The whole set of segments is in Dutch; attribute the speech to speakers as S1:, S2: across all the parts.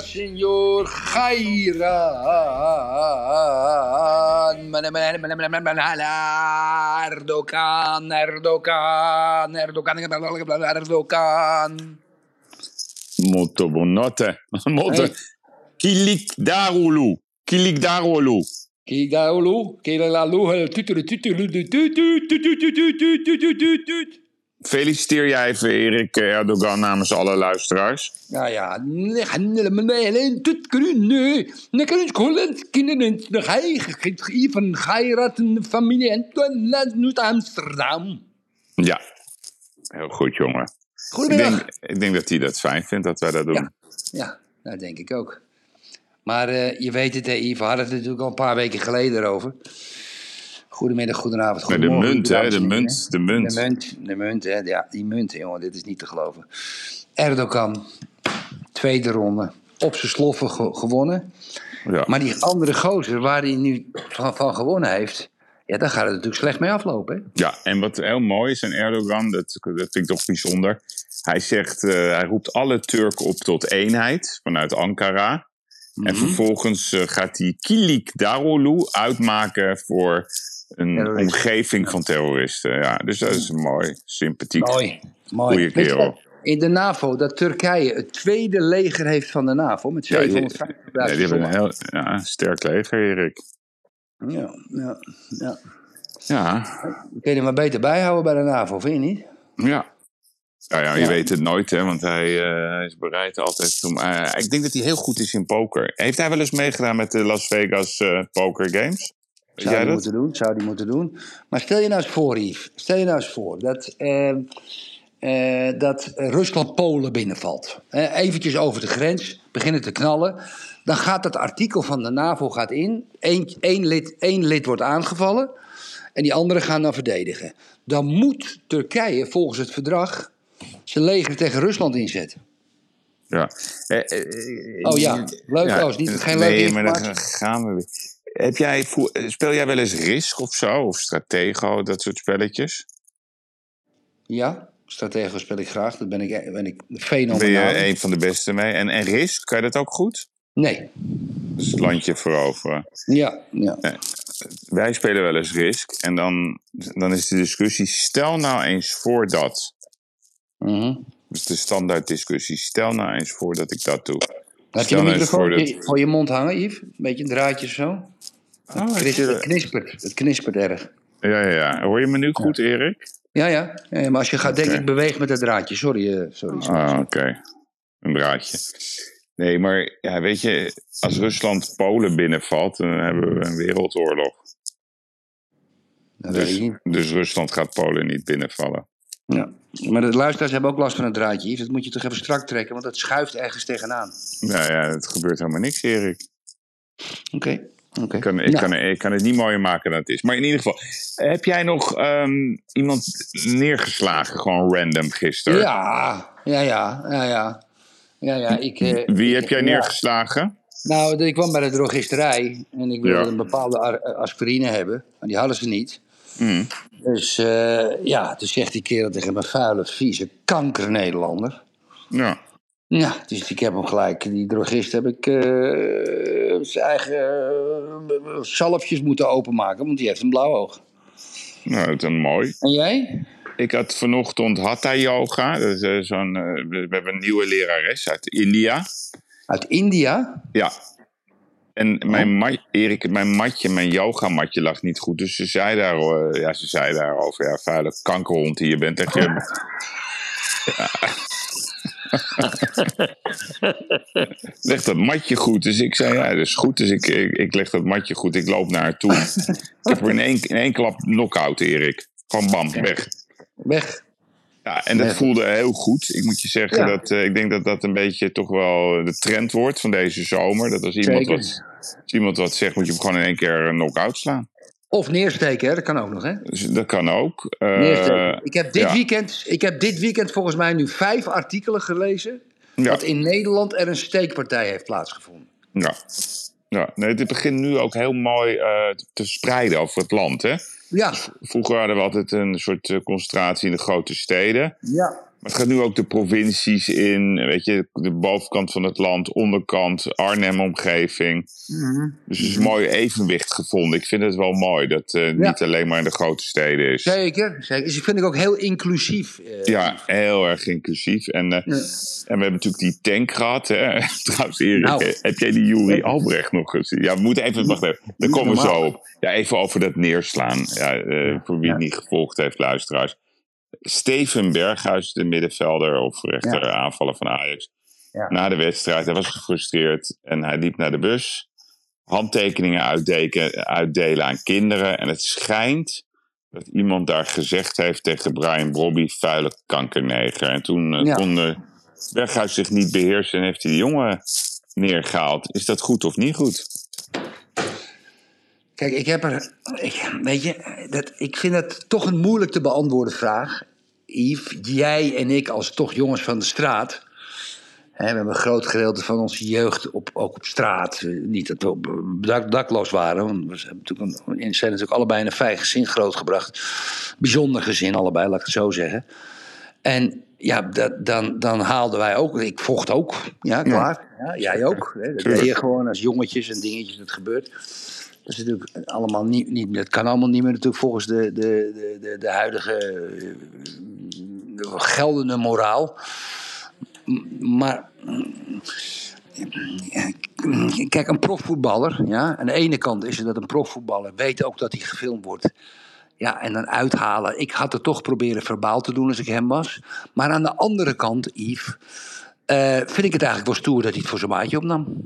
S1: Signor Khairan. Erdogan, Erdogan, Erdogan, Erdogan.
S2: Molto buonanotte. Molto.
S1: Eh?
S2: Kilikdarulu. Kilikdarulu.
S1: Kilikdarulu. Kilikdarulu. Kilikdarulu. Kilikdarulu. Kilikdarulu. Kilikdarulu. Kilikdarulu.
S2: Feliciteer jij even Erik Erdogan namens alle luisteraars.
S1: Nou ja, van Geirat en familie en Amsterdam.
S2: Ja, heel goed jongen. Ik
S1: Goedemiddag.
S2: denk, ik denk dat hij dat fijn vindt dat wij dat doen.
S1: Ja, ja dat denk ik ook. Maar eh, je weet het, hè, we hadden het natuurlijk al een paar weken geleden erover. Goedemiddag, goedenavond,
S2: Maar de
S1: goedemorgen.
S2: munt, hè? De munt, de munt.
S1: De munt, de munt, hè. Ja, die munt, jongen, dit is niet te geloven. Erdogan, tweede ronde, op zijn sloffen ge- gewonnen.
S2: Ja.
S1: Maar die andere gozer waar hij nu van, van gewonnen heeft... Ja, daar gaat het natuurlijk slecht mee aflopen, hè?
S2: Ja, en wat heel mooi is aan Erdogan, dat, dat vind ik toch bijzonder. Hij zegt, eh, hij roept alle Turken op tot eenheid vanuit Ankara. En vervolgens eh, gaat hij Kilik Darulu uitmaken voor een omgeving van terroristen. Ja, dus dat is mooi, sympathiek.
S1: Mooi, mooi.
S2: Goeie kerel.
S1: In de NAVO, dat Turkije het tweede leger heeft van de NAVO... met
S2: Ja, die,
S1: 750.000
S2: ja, die hebben een heel ja, sterk leger, Erik.
S1: Ja, ja, ja.
S2: Ja,
S1: Kun je er maar beter bijhouden bij de NAVO, vind je niet?
S2: ja. Nou ja, je
S1: Ja.
S2: weet het nooit, hè, want hij, eh, hij is bereid altijd om. eh, ik denk dat hij heel goed is in poker. Heeft hij wel eens meegedaan met de Las Vegas eh, Poker Games?
S1: Zou die
S2: dat?
S1: moeten doen, zou die moeten doen. Maar stel je nou eens voor, Yves. Stel je nou eens voor dat, eh, eh, dat Rusland Polen binnenvalt. Eh, eventjes over de grens, beginnen te knallen. Dan gaat dat artikel van de NAVO gaat in. Eén, één, lid, één lid wordt aangevallen. En die anderen gaan dan verdedigen. Dan moet Turkije volgens het verdrag zijn leger tegen Rusland inzetten.
S2: Ja. Eh, eh,
S1: Oh ja, leuk
S2: ja,
S1: is niet, geen
S2: nee,
S1: leuke
S2: maar dan gaan we weer. Heb jij, vo- speel jij wel eens Risk of zo? Of Stratego, dat soort spelletjes?
S1: Ja, stratego speel ik graag. Dat ben ik, ben ik
S2: Ben je een van de beste mee? En, en Risk, kan je dat ook goed?
S1: Nee,
S2: Dus het landje veroveren.
S1: ja, ja.
S2: Wij spelen wel eens Risk. En dan, dan is de discussie, stel nou eens voor dat.
S1: Mhm.
S2: Dus de standaard discussie, stel nou eens voor dat ik dat doe.
S1: Heb je de
S2: nou
S1: microfoon
S2: voor dat-
S1: voor, je mond hangen, Yves? Een beetje een draadje zo?
S2: Oh,
S1: Het, knispert. Het knispert erg.
S2: ja, ja, ja. Hoor je me nu goed, Erik?
S1: Ja, ja. ja maar als je gaat, denk ik, beweeg met het draadje. Sorry, eh, sorry. sorry.
S2: Ah, oké. Een draadje. Nee, maar ja, weet je, als Rusland Polen binnenvalt, dan hebben we een wereldoorlog.
S1: Dat
S2: Dus, dus Rusland gaat Polen niet binnenvallen.
S1: Ja. Maar de luisteraars hebben ook last van een draadje. Dat moet je toch even strak trekken, want dat schuift ergens tegenaan.
S2: Nou ja, het gebeurt helemaal niks, Erik.
S1: Oké. Oké.
S2: Ik kan, ik,
S1: Nou,
S2: kan, ik kan het niet mooier maken dan het is. Maar in ieder geval, heb jij nog ehm, iemand neergeslagen, gewoon random gisteren?
S1: Ja, ja, ja, ja, ja. Ja, ja, ik... eh,
S2: Wie heb jij
S1: ja.
S2: neergeslagen?
S1: Nou, ik kwam bij de drogisterij en ik wilde
S2: Ja.
S1: een bepaalde aspirine hebben. Maar die hadden ze niet.
S2: Mm.
S1: Dus eh, ja, toen zegt die kerel tegen me, vuile, vieze kanker-Nederlander.
S2: Ja.
S1: Ja, dus ik heb hem gelijk, die drogist heb ik eh, zijn eigen zalfjes moeten openmaken, want die heeft een blauw oog.
S2: Nou, dat is mooi.
S1: En jij?
S2: Ik had vanochtend Hatha Yoga. Dat is, zo'n, we hebben een nieuwe lerares uit India.
S1: Uit India?
S2: Ja. En mijn mat, Erik, mijn matje, mijn yogamatje lag niet goed. Dus ze zei, daar, ja, ze zei daarover, ja, vuile kankerhond die je bent. Echt, je, leg dat matje goed. Dus ik zei, ja, dat is goed. Dus ik, ik, ik leg dat matje goed. Ik loop naar haar toe. ik heb er in één, in één klap knock-out, Erik. Gewoon bam, weg.
S1: Weg.
S2: Ja, en dat voelde heel goed. Ik moet je zeggen,
S1: Ja.
S2: dat, eh, ik denk dat dat een beetje toch wel de trend wordt van deze zomer. Dat als iemand,
S1: Zeker.
S2: wat, als iemand wat zegt, moet je hem gewoon in één keer een knock-out slaan.
S1: Of neersteken, hè? dat kan ook nog. Hè?
S2: Dus dat kan ook. Eh,
S1: ik, heb dit
S2: ja.
S1: weekend, ik heb dit weekend volgens mij nu vijf artikelen gelezen.
S2: ja,
S1: dat in Nederland er een steekpartij heeft plaatsgevonden.
S2: ja. ja. Nee, dit begint nu ook heel mooi eh, te spreiden over het land. Hè?
S1: Ja,
S2: Vroeger hadden we altijd een soort eh, concentratie in de grote steden.
S1: ja.
S2: Maar het gaat nu ook de provincies in, weet je, de bovenkant van het land, onderkant, Arnhem-omgeving.
S1: Mhm.
S2: Dus er is een mooi evenwicht gevonden. Ik vind het wel mooi dat het niet alleen maar in de grote steden is.
S1: Zeker, zeker. Dus ik vind ik ook heel inclusief. eh,
S2: Ja, heel erg inclusief. En, eh,
S1: Ja.
S2: en we hebben natuurlijk die tank gehad. Hè? Trouwens, Erik,
S1: Nou.
S2: eh, heb jij die Juri Albrecht nog gezien? Ja, we moeten even, wacht even. Daar komen we zo op. Ja, even over dat neerslaan. Ja, eh, voor wie het niet gevolgd heeft, luisteraars. Steven Berghuis, de middenvelder of rechter aanvaller van Ajax.
S1: Ja.
S2: Na de wedstrijd, hij was gefrustreerd en hij liep naar de bus. Handtekeningen uitdeken, uitdelen aan kinderen. En het schijnt dat iemand daar gezegd heeft tegen Brian Brobby, vuile kankerneger. En toen eh,
S1: Ja.
S2: kon eh, Berghuis zich niet beheersen en heeft hij de jongen neergehaald. Is dat goed of niet goed?
S1: Kijk, ik heb er. Ik, weet je, dat, ik vind het toch een moeilijk te beantwoorden vraag. Yves, jij en ik als toch jongens van de straat. Hè, we hebben een groot gedeelte van onze jeugd op, ook op straat. Eh, Niet dat we op- dak, dakloos waren. Want we zijn natuurlijk, een, zijn natuurlijk allebei in een fijn gezin grootgebracht. Bijzonder gezin, allebei, laat ik het zo zeggen. En ja, dat, dan, dan haalden wij ook. Ik vocht ook. Ja, klaar. Ja, jij ook. Hè. Dat
S2: Tuurlijk.
S1: deed je gewoon als jongetjes en dingetjes. Dat gebeurt. Dat is natuurlijk allemaal niet, niet. Dat kan allemaal niet meer natuurlijk volgens de, de, de, de, de huidige eh, geldende moraal. Maar. mm, Kijk, een profvoetballer, ja, aan de ene kant is het dat een profvoetballer weet ook dat hij gefilmd wordt. Ja, en dan uithalen. Ik had het toch proberen verbaal te doen als ik hem was. Maar aan de andere kant, Yves, eh, vind ik het eigenlijk wel stoer dat hij het voor zijn maatje opnam.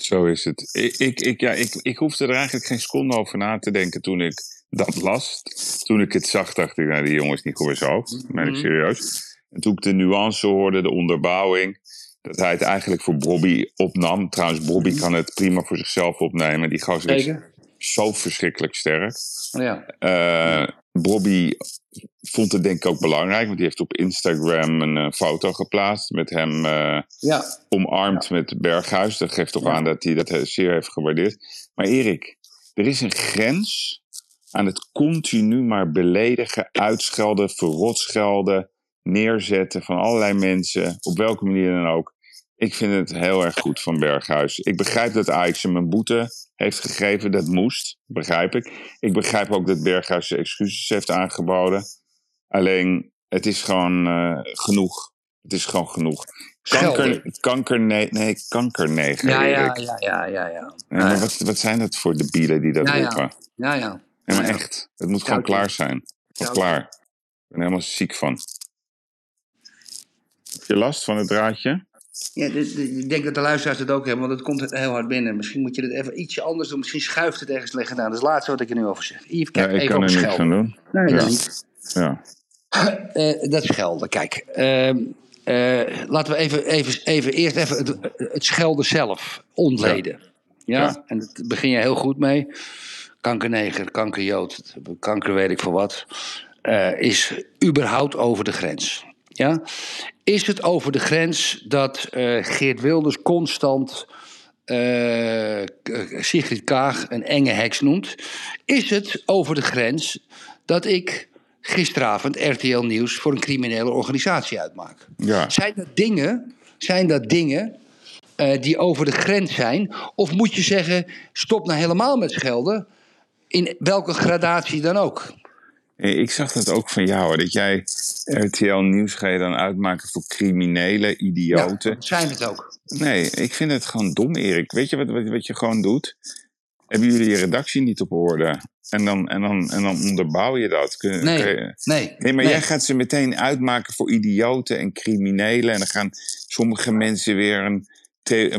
S2: Zo is het. Ik, ik, ik, ja, ik, ik hoefde er eigenlijk geen seconde over na te denken toen ik dat las. Toen ik het zag, dacht ik, nou, die jongen is niet goed bij zijn hoofd. Meen ik serieus. En toen ik de nuance hoorde, de onderbouwing, dat hij het eigenlijk voor Bobby opnam. Trouwens, Bobby kan het prima voor zichzelf opnemen. Die gozer is zo verschrikkelijk sterk.
S1: Ja.
S2: Eh Bobby vond het denk ik ook belangrijk, want die heeft op Instagram een eh, foto geplaatst met hem eh,
S1: Ja.
S2: omarmd met Berghuis. Dat geeft toch
S1: Ja.
S2: aan dat hij dat zeer heeft gewaardeerd. Maar Erik, er is een grens aan het continu maar beledigen, uitschelden, verrotschelden, neerzetten van allerlei mensen, op welke manier dan ook. Ik vind het heel erg goed van Berghuis. Ik begrijp dat Ajax hem een boete heeft gegeven. Dat moest, begrijp ik. Ik begrijp ook dat Berghuis excuses heeft aangeboden. Alleen, het is gewoon eh, genoeg. Het is gewoon genoeg. Kanker, kanker nee, nee, kankerneger,
S1: Ja, ja, ja, ja, ja, ja.
S2: Maar wat, wat zijn dat voor debielen die dat roepen?
S1: Ja, ja.
S2: Maar echt. Het moet gewoon klaar zijn. Of klaar. Ik ben helemaal ziek van. Heb je last van het draadje?
S1: Ja, dit- dit- ik denk dat de luisteraars het ook hebben, want het komt heel hard binnen. Misschien moet je het even ietsje anders doen. Misschien schuift het ergens liggen aan. Dat is het laatste wat ik er nu over zeg. Yves,
S2: Ja,
S1: kijk,
S2: ik
S1: even
S2: kan
S1: op
S2: er niks
S1: schelden.
S2: aan doen.
S1: Nee,
S2: Ja.
S1: dat niet.
S2: Ja.
S1: Eh, dat schelden, kijk. Ehm, eh, laten we even, even, even eerst even het, het schelden zelf ontleden. Ja.
S2: Ja.
S1: en daar begin je heel goed mee. Kankerneger, kankerjood, kanker weet ik voor wat. eh, is überhaupt over de grens. Ja? Is het over de grens dat eh, Geert Wilders constant eh, Sigrid Kaag een enge heks noemt? Is het over de grens dat ik gisteravond RTL Nieuws voor een criminele organisatie uitmaak?
S2: Ja.
S1: Zijn dat dingen, zijn dat dingen eh, die over de grens zijn? Of moet je zeggen, stop nou helemaal met schelden, in welke gradatie dan ook?
S2: Eh, Ik zag dat ook van jou, dat jij RTL Nieuws ga je dan uitmaken voor criminele idioten.
S1: Ja, zijn het ook.
S2: Nee, ik vind het gewoon dom, Erik. Weet je wat, wat, wat je gewoon doet? Hebben jullie je redactie niet op orde? En dan, en dan, en dan onderbouw je dat. Kun-
S1: Nee,
S2: kun je-
S1: nee.
S2: Nee, maar
S1: nee.
S2: jij gaat ze meteen uitmaken voor idioten en criminelen. En dan gaan sommige mensen weer een,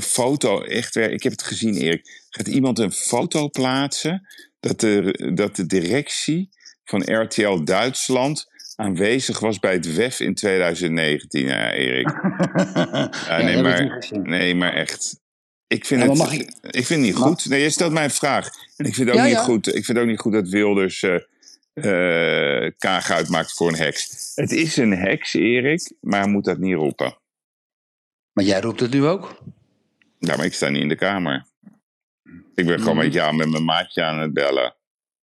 S2: foto. Echt weer, ik heb het gezien, Erik. Gaat iemand een foto plaatsen dat de, dat de directie van RTL Duitsland aanwezig was bij het WEF in 2019, ja, Erik. Ja, nee, maar, nee, maar echt. Ik vind,
S1: Ja, maar
S2: het,
S1: mag ik-
S2: ik vind het niet goed. Nee, je stelt mij een vraag. En ik vind het ook,
S1: Ja,
S2: niet,
S1: ja.
S2: Goed, ik vind het ook niet goed dat Wilders eh eh, Kaag uitmaakt voor een heks. Het is een heks, Erik, maar hij moet dat niet roepen.
S1: Maar jij roept het nu ook?
S2: Ja, maar ik sta niet in de kamer. Ik ben gewoon
S1: Mhm.
S2: met jou met mijn maatje aan het bellen.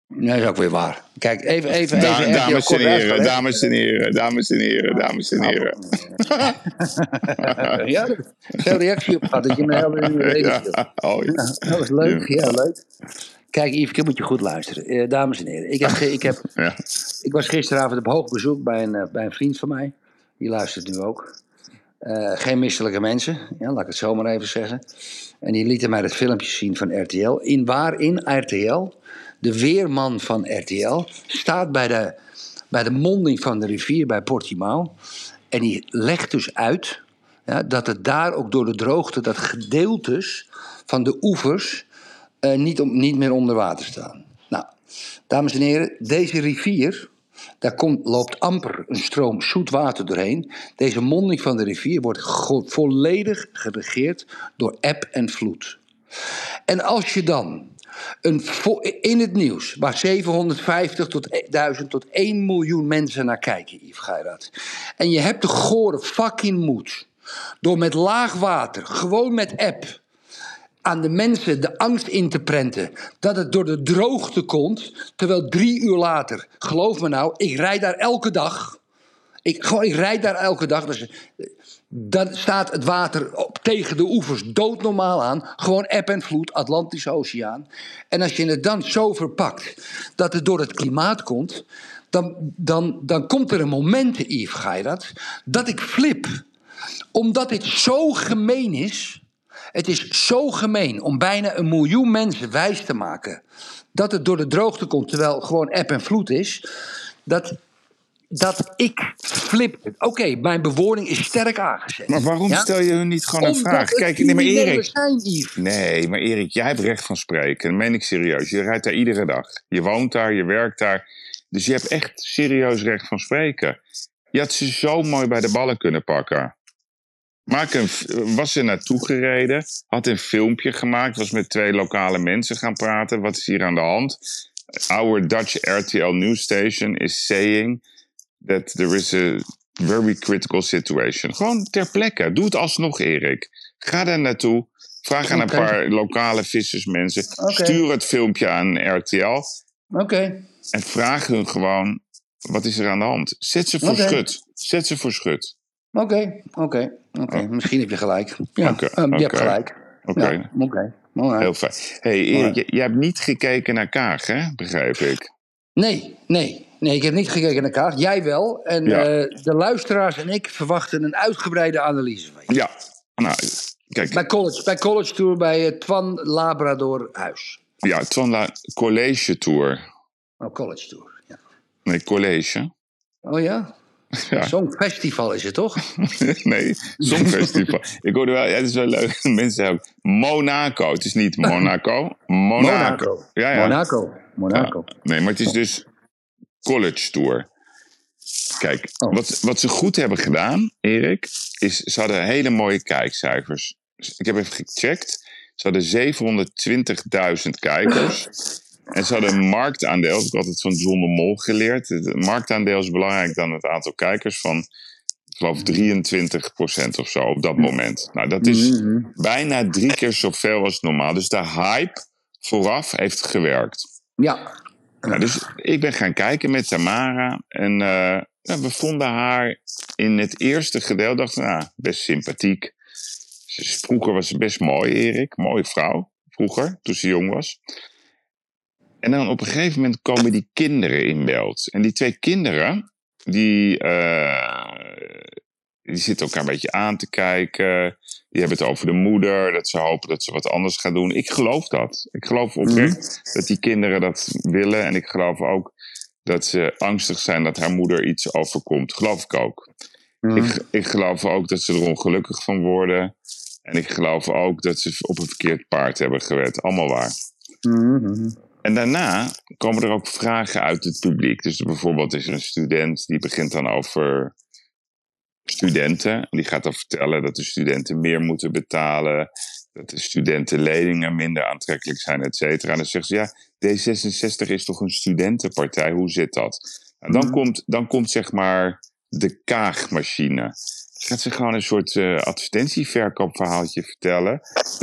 S1: Dat is ook weer waar. Kijk, even, even,
S2: Da-
S1: even.
S2: dames, en heren, dames en heren, dames en heren, dames en heren.
S1: ja, veel reactie op gehad dat je me helemaal in de viel.
S2: Ja, oh, ja.
S1: Dat was leuk, ja, leuk. Kijk, Yves, ik moet je goed luisteren. Eh, dames en heren, ik, heb, ik, heb,
S2: Ja.
S1: ik was gisteravond op hoog bezoek bij een, eh, bij een vriend van mij. Die luistert nu ook. Eh, geen misselijke mensen, ja, laat ik het zo maar even zeggen. En die lieten mij het filmpje zien van RTL. In waarin RTL, de weerman van RTL, staat bij de, bij de monding van de rivier bij Portimao. En die legt dus uit dat het daar ook door de droogte, dat gedeeltes van de oevers eh, niet, om, niet meer onder water staan. Nou, dames en heren, deze rivier, daar komt, loopt amper een stroom zoet water doorheen. Deze monding van de rivier wordt volledig geregeerd door eb en vloed. En als je dan in het nieuws, waar 750 tot 1000 tot 1 miljoen mensen naar kijken, Yves Geirat. En je hebt de gore fucking moed door met laag water, gewoon met app, aan de mensen de angst in te prenten dat het door de droogte komt. Terwijl drie uur later, geloof me nou, ik rijd daar elke dag. Ik, gewoon, ik rijd daar elke dag. Dus, eh, dan staat het water tegen de oevers doodnormaal aan. Gewoon eb en vloed, Atlantische Oceaan. En als je het dan zo verpakt dat het door het klimaat komt. Dan, dan, dan komt er een moment, Yves Geirat, dat ik flip. Omdat dit zo gemeen is. Het is zo gemeen om bijna een miljoen mensen wijs te maken dat het door de droogte komt, terwijl gewoon eb en vloed is. Dat, dat ik flip. Oké, mijn bewoording is sterk aangezet.
S2: Maar waarom
S1: Ja?
S2: stel je hun niet gewoon een vraag? Kijk, nee, maar Erik.
S1: zijn.
S2: Nee, maar Erik, jij hebt recht van spreken. Dat meen ik serieus. Je rijdt daar iedere dag. Je woont daar, je werkt daar. Dus je hebt echt serieus recht van spreken. Je had ze zo mooi bij de ballen kunnen pakken. Maak een, was er naartoe gereden, had een filmpje gemaakt, was met twee lokale mensen gaan praten. Wat is hier aan de hand? Our Dutch RTL news station is saying that there is a very critical situation. Gewoon ter plekke. Doe het alsnog, Erik. Ga daar naartoe. Vraag aan een paar lokale vissersmensen. Stuur het filmpje aan RTL.
S1: Oké,
S2: En vraag hun gewoon, wat is er aan de hand? Zet ze voor schut. Zet ze voor schut.
S1: oké, oké. oké. Misschien heb je gelijk. Ja,
S2: Oh.
S1: Eh, je hebt gelijk.
S2: Oké.
S1: Oké. Alright.
S2: Heel fijn. hey, Erik, hebt niet gekeken naar Kaag, hè? Begrijp ik.
S1: Nee, nee. Nee, ik heb niet gekeken naar kaart. Jij wel. En
S2: Ja.
S1: eh, de luisteraars en ik verwachten een uitgebreide analyse van je.
S2: Ja. Nou, kijk.
S1: Bij College, bij college Tour bij eh, Twan Labrador Huis.
S2: Ja, Twan La College Tour.
S1: Oh, College Tour. Ja.
S2: Nee, college.
S1: Oh ja?
S2: Ja.
S1: Songfestival is het toch?
S2: nee, Songfestival. ik hoorde wel, ja, het is wel leuk. Mensen ook Monaco. Het is niet Monaco. Monaco. Ja, ja.
S1: Monaco. Monaco.
S2: Ja. Nee, maar het is dus College Tour. Kijk,
S1: Oh.
S2: wat, wat ze goed hebben gedaan, Erik, is ze hadden hele mooie kijkcijfers. Ik heb even gecheckt. Ze hadden 720.000 kijkers. En ze hadden een marktaandeel, dat heb ik altijd van John de Mol geleerd. Het marktaandeel is belangrijker dan het aantal kijkers van, ik geloof 23% of zo op dat moment. Nou, dat is
S1: Mhm.
S2: bijna drie keer zoveel als normaal. Dus de hype vooraf heeft gewerkt.
S1: Ja.
S2: Nou, dus ik ben gaan kijken met Tamara. En eh, ja, we vonden haar in het eerste gedeelte, dachten nou, best sympathiek. Vroeger was ze best mooi, Erik. Mooie vrouw. Vroeger, toen ze jong was. En dan op een gegeven moment komen die kinderen in beeld. En die twee kinderen, die, eh, die zitten elkaar een beetje aan te kijken. Die hebben het over de moeder, dat ze hopen dat ze wat anders gaat doen. Ik geloof dat. Ik geloof oprecht dat die kinderen dat willen. En ik geloof ook dat ze angstig zijn dat haar moeder iets overkomt. Geloof ik ook.
S1: Mhm.
S2: Ik, ik geloof ook dat ze er ongelukkig van worden. En ik geloof ook dat ze op een verkeerd paard hebben gewet. Allemaal waar.
S1: Mhm.
S2: En daarna komen er ook vragen uit het publiek. Dus bijvoorbeeld is er een student die begint dan over studenten. Die gaat dan vertellen dat de studenten meer moeten betalen. Dat de studentenleningen minder aantrekkelijk zijn, et cetera. En dan zegt ze, ja, D66 is toch een studentenpartij? Hoe zit dat? Nou, dan,
S1: Mhm.
S2: komt, dan komt zeg maar de kaagmachine. Gaat ze gewoon een soort eh, advertentieverkoopverhaaltje vertellen.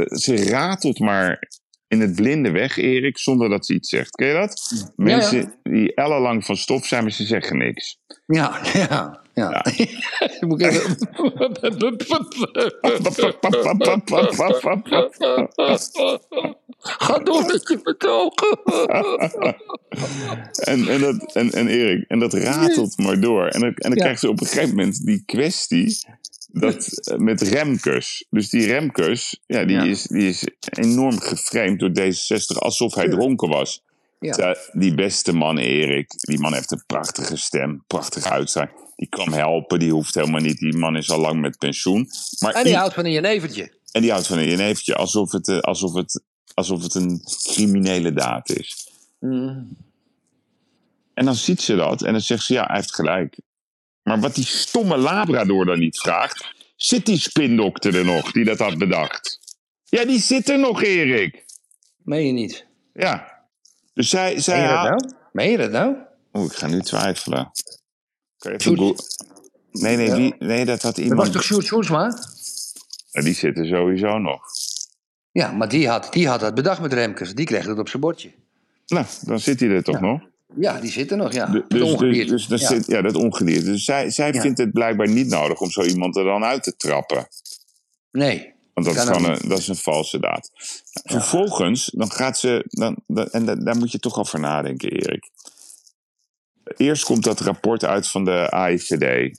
S2: Ze ratelt maar in het blinde weg, Erik, zonder dat ze iets zegt. Ken je dat? Mensen die ellenlang van stof zijn, maar ze zeggen niks.
S1: Ja, ja, ja. Moet ik even... Ga door met je betogen.
S2: En, en, dat, en, en Erik, en dat ratelt maar door. En dan, en dan
S1: Ja.
S2: krijgt ze op een gegeven moment die kwestie dat, eh, met Remkes. Dus die Remkes, ja, die,
S1: Ja.
S2: Is, die is enorm geframed door D66 alsof hij dronken was.
S1: Ja.
S2: Die beste man, Erik, die man heeft een prachtige stem, prachtige uitstraling. Die kan helpen, die hoeft helemaal niet. Die man is al lang met pensioen. Maar
S1: En die houdt van een jenevertje.
S2: en die houdt van een jenevertje, alsof het, eh, alsof, het, alsof het een criminele daad is. En dan ziet ze dat en dan zegt ze, ja, hij heeft gelijk. Maar wat die stomme Labrador dan niet vraagt, zit die spindokter er nog die dat had bedacht? Ja, die zit er nog, Erik.
S1: Meen je niet?
S2: Ja. Dus zij... zij
S1: Meen je dat nou? Meen je dat nou?
S2: Oeh, ik ga nu twijfelen. Kan je even Nee, nee, wie, nee, dat had
S1: Dat
S2: iemand...
S1: was toch Sjoerd Sjoerdsma?
S2: Ja, die zit er sowieso nog.
S1: Ja, maar die had, die had dat bedacht met Remkes. Die kreeg het op zijn bordje.
S2: Nou, dan zit hij er toch
S1: Ja.
S2: nog?
S1: Ja, die zit er nog, ja.
S2: Dus, dus, dus, dat
S1: ja.
S2: zit- ja, dat ongedierte. Dus zij, zij
S1: Ja.
S2: vindt het blijkbaar niet nodig om zo iemand er dan uit te trappen.
S1: Nee.
S2: Want dat is, gewoon een, dat is een valse daad. Vervolgens, dan gaat ze. Dan, dan- en da- daar moet je toch over nadenken, Erik. Eerst komt dat rapport uit van de AIVD.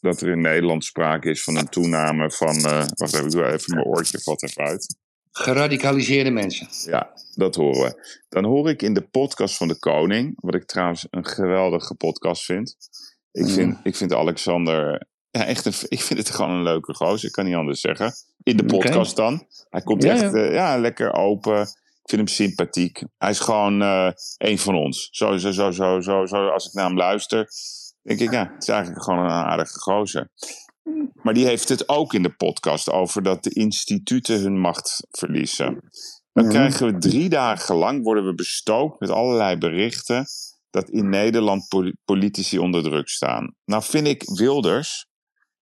S2: Dat er in Nederland sprake is van een toename van. eh, wacht even, ik doe even mijn oortje, vat even uit.
S1: Geradicaliseerde mensen.
S2: Ja, dat horen we. Dan hoor ik in de podcast van de Koning, wat ik trouwens een geweldige podcast vind. Ik
S1: Mm.
S2: vind, ik vind Alexander, ja, echt een, ik vind het gewoon een leuke gozer, ik kan niet anders zeggen. In de podcast dan. Hij komt
S1: Ja,
S2: echt,
S1: ja.
S2: eh, ja, lekker open. Ik vind hem sympathiek. Hij is gewoon eh een van ons. Zo, zo, zo, zo, zo, zo, als ik naar hem luister, denk ik, ja, het is eigenlijk gewoon een aardige gozer. Maar die heeft het ook in de podcast over dat de instituten hun macht verliezen. Dan krijgen we drie dagen lang, worden we bestookt met allerlei berichten dat in Nederland poli- politici onder druk staan. Nou vind ik Wilders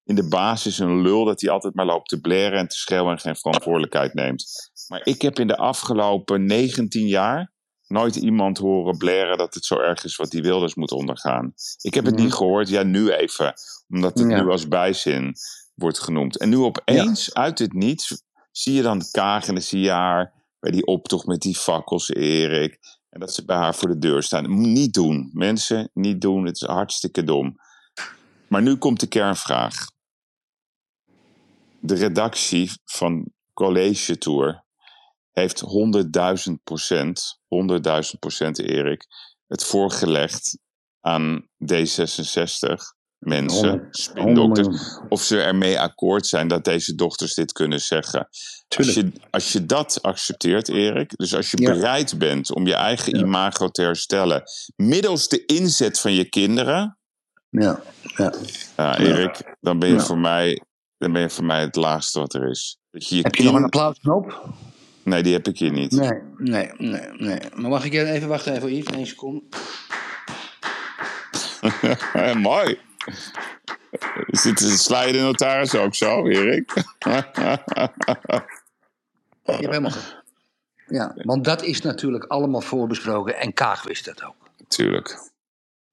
S2: in de basis een lul dat hij altijd maar loopt te blaren en te schreeuwen en geen verantwoordelijkheid neemt. Maar ik heb in de afgelopen 19 jaar nooit iemand horen blaren dat het zo erg is wat die Wilders moet ondergaan. Ik heb het
S1: Mhm.
S2: niet gehoord, ja nu even, omdat het
S1: Ja.
S2: nu als bijzin wordt genoemd. En nu opeens, uit het niets, zie je dan Kaag en dan zie je haar bij die optocht met die fakkels, Erik. En dat ze bij haar voor de deur staan. Niet doen, mensen, niet doen. Het is hartstikke dom. Maar nu komt de kernvraag. De redactie van College Tour heeft 100.000 procent, 100.000 procent Erik, het voorgelegd aan D66 mensen, spindokters, of ze ermee akkoord zijn dat deze dochters dit kunnen zeggen. Als je, als je dat accepteert, Erik, dus als je
S1: Ja.
S2: bereid bent om je eigen
S1: Ja.
S2: imago te herstellen, middels de inzet van je kinderen,
S1: Ja, ja.
S2: ja, Erik, dan ben je, voor mij, dan ben je voor mij het laagste wat er is. Dat je je
S1: Heb je nog een applausknop?
S2: Nee, die heb ik hier niet.
S1: Nee, nee, nee, nee. Maar mag ik even wachten, even Yves, één seconde?
S2: Mooi. Sla je de notaris ook zo, Erik?
S1: Je hebt helemaal gelijk. Ja, want dat is natuurlijk allemaal voorbesproken en Kaag wist dat ook.
S2: Tuurlijk.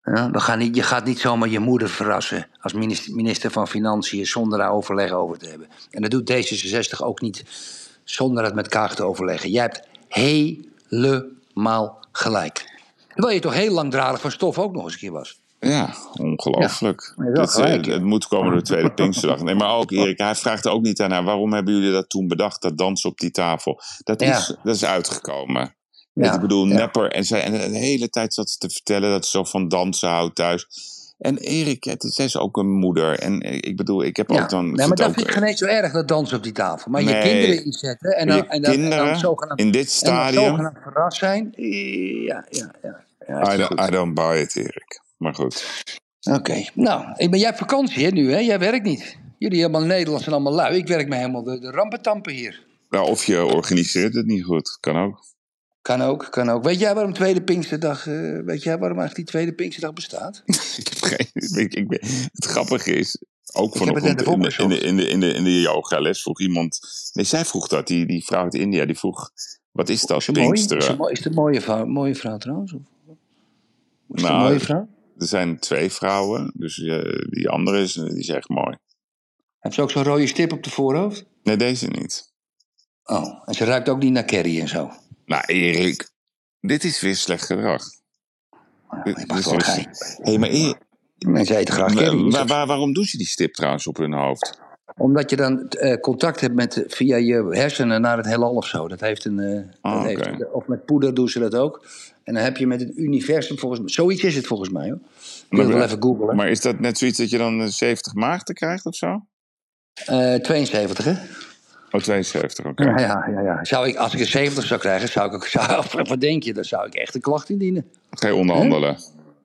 S1: Ja, we gaan niet, je gaat niet zomaar je moeder verrassen als minister, minister van Financiën zonder daar overleg over te hebben. En dat doet D66 ook niet zonder het met Kaag te overleggen. Jij hebt helemaal gelijk. Terwijl je toch heel langdradig van stof ook nog eens een keer was.
S2: Ja, ongelooflijk.
S1: Ja,
S2: Dit, eh, het moet komen door de tweede Pinksterdag. Nee, maar ook Erik, hij vraagt ook niet aan haar... waarom hebben jullie dat toen bedacht, dat dansen op die tafel? Dat
S1: Ja.
S2: is, dat is uitgekomen.
S1: Ja,
S2: Ik bedoel. Nepper en zij... En de hele tijd zat ze te vertellen dat ze zo van dansen houdt thuis. En Erik, het is zij is ook een moeder. En eh, ik bedoel, ik heb
S1: Ja.
S2: ook dan...
S1: nee, maar dat
S2: ook,
S1: vind ik geen eens zo erg, dat dansen op die tafel. Maar je kinderen inzetten en dan, en dan, en dan zogenaamd,
S2: in dit
S1: en dan
S2: stadium...
S1: zogenaamd verrast zijn. Ja, ja, ja. ja
S2: I, don't, I don't buy it, Erik. Maar goed.
S1: Oké, nou, ik ben, jij hebt vakantie hè, nu, hè? Jij werkt niet. Jullie helemaal Nederlands zijn allemaal lui. Ik werk me helemaal de, de rampentampen hier.
S2: Nou, of je organiseert het niet goed. Kan ook.
S1: Kan ook, kan ook. Weet jij waarom Tweede Pinksterdag, eh, weet jij waarom eigenlijk die Tweede Pinksterdag bestaat?
S2: ik heb geen... Ik, ik ben, het grappige is... Ook
S1: heb net
S2: in, de- in, de, in, de, in, de, in de yogales vroeg iemand... Nee, zij vroeg dat. Die, die vrouw uit India, die vroeg... Wat is dat,
S1: Is het mooi? Is
S2: Pinksteren?
S1: mooi- is het een mooie vrouw, mooie vrouw trouwens? Of? Is het een
S2: Nou,
S1: mooie vrouw?
S2: Er zijn twee vrouwen. Dus eh, die andere is, die is echt mooi.
S1: Heeft ze ook zo'n rode stip op de voorhoofd?
S2: Nee, deze niet.
S1: Oh, en ze ruikt ook niet naar curry en zo.
S2: Nou, Erik, dit is weer slecht gedrag. Dit- dit is-. Hé, maar Erik,
S1: Mensen eten graag
S2: wa-
S1: curry.
S2: wa- wa- waarom doen ze die stip trouwens op hun hoofd?
S1: Omdat je dan eh, contact hebt met, via je hersenen naar het heelal of zo. Dat heeft een, eh,
S2: Ah,
S1: dat heeft,
S2: oké.
S1: of met poeder doen ze dat ook. En dan heb je met het universum volgens mij... Zoiets is het volgens mij hoor. Ik wil het wel even googlen.
S2: Maar is dat net zoiets dat je dan eh, 70 maagden krijgt of zo?
S1: Eh 72 hè?
S2: Oh, 72, oké.
S1: Ja, ja, ja, ja. Zou ik, als ik een 70 zou krijgen, zou ik... Zou, wat denk je? Dan zou ik echt een klacht indienen.
S2: Ga je onderhandelen?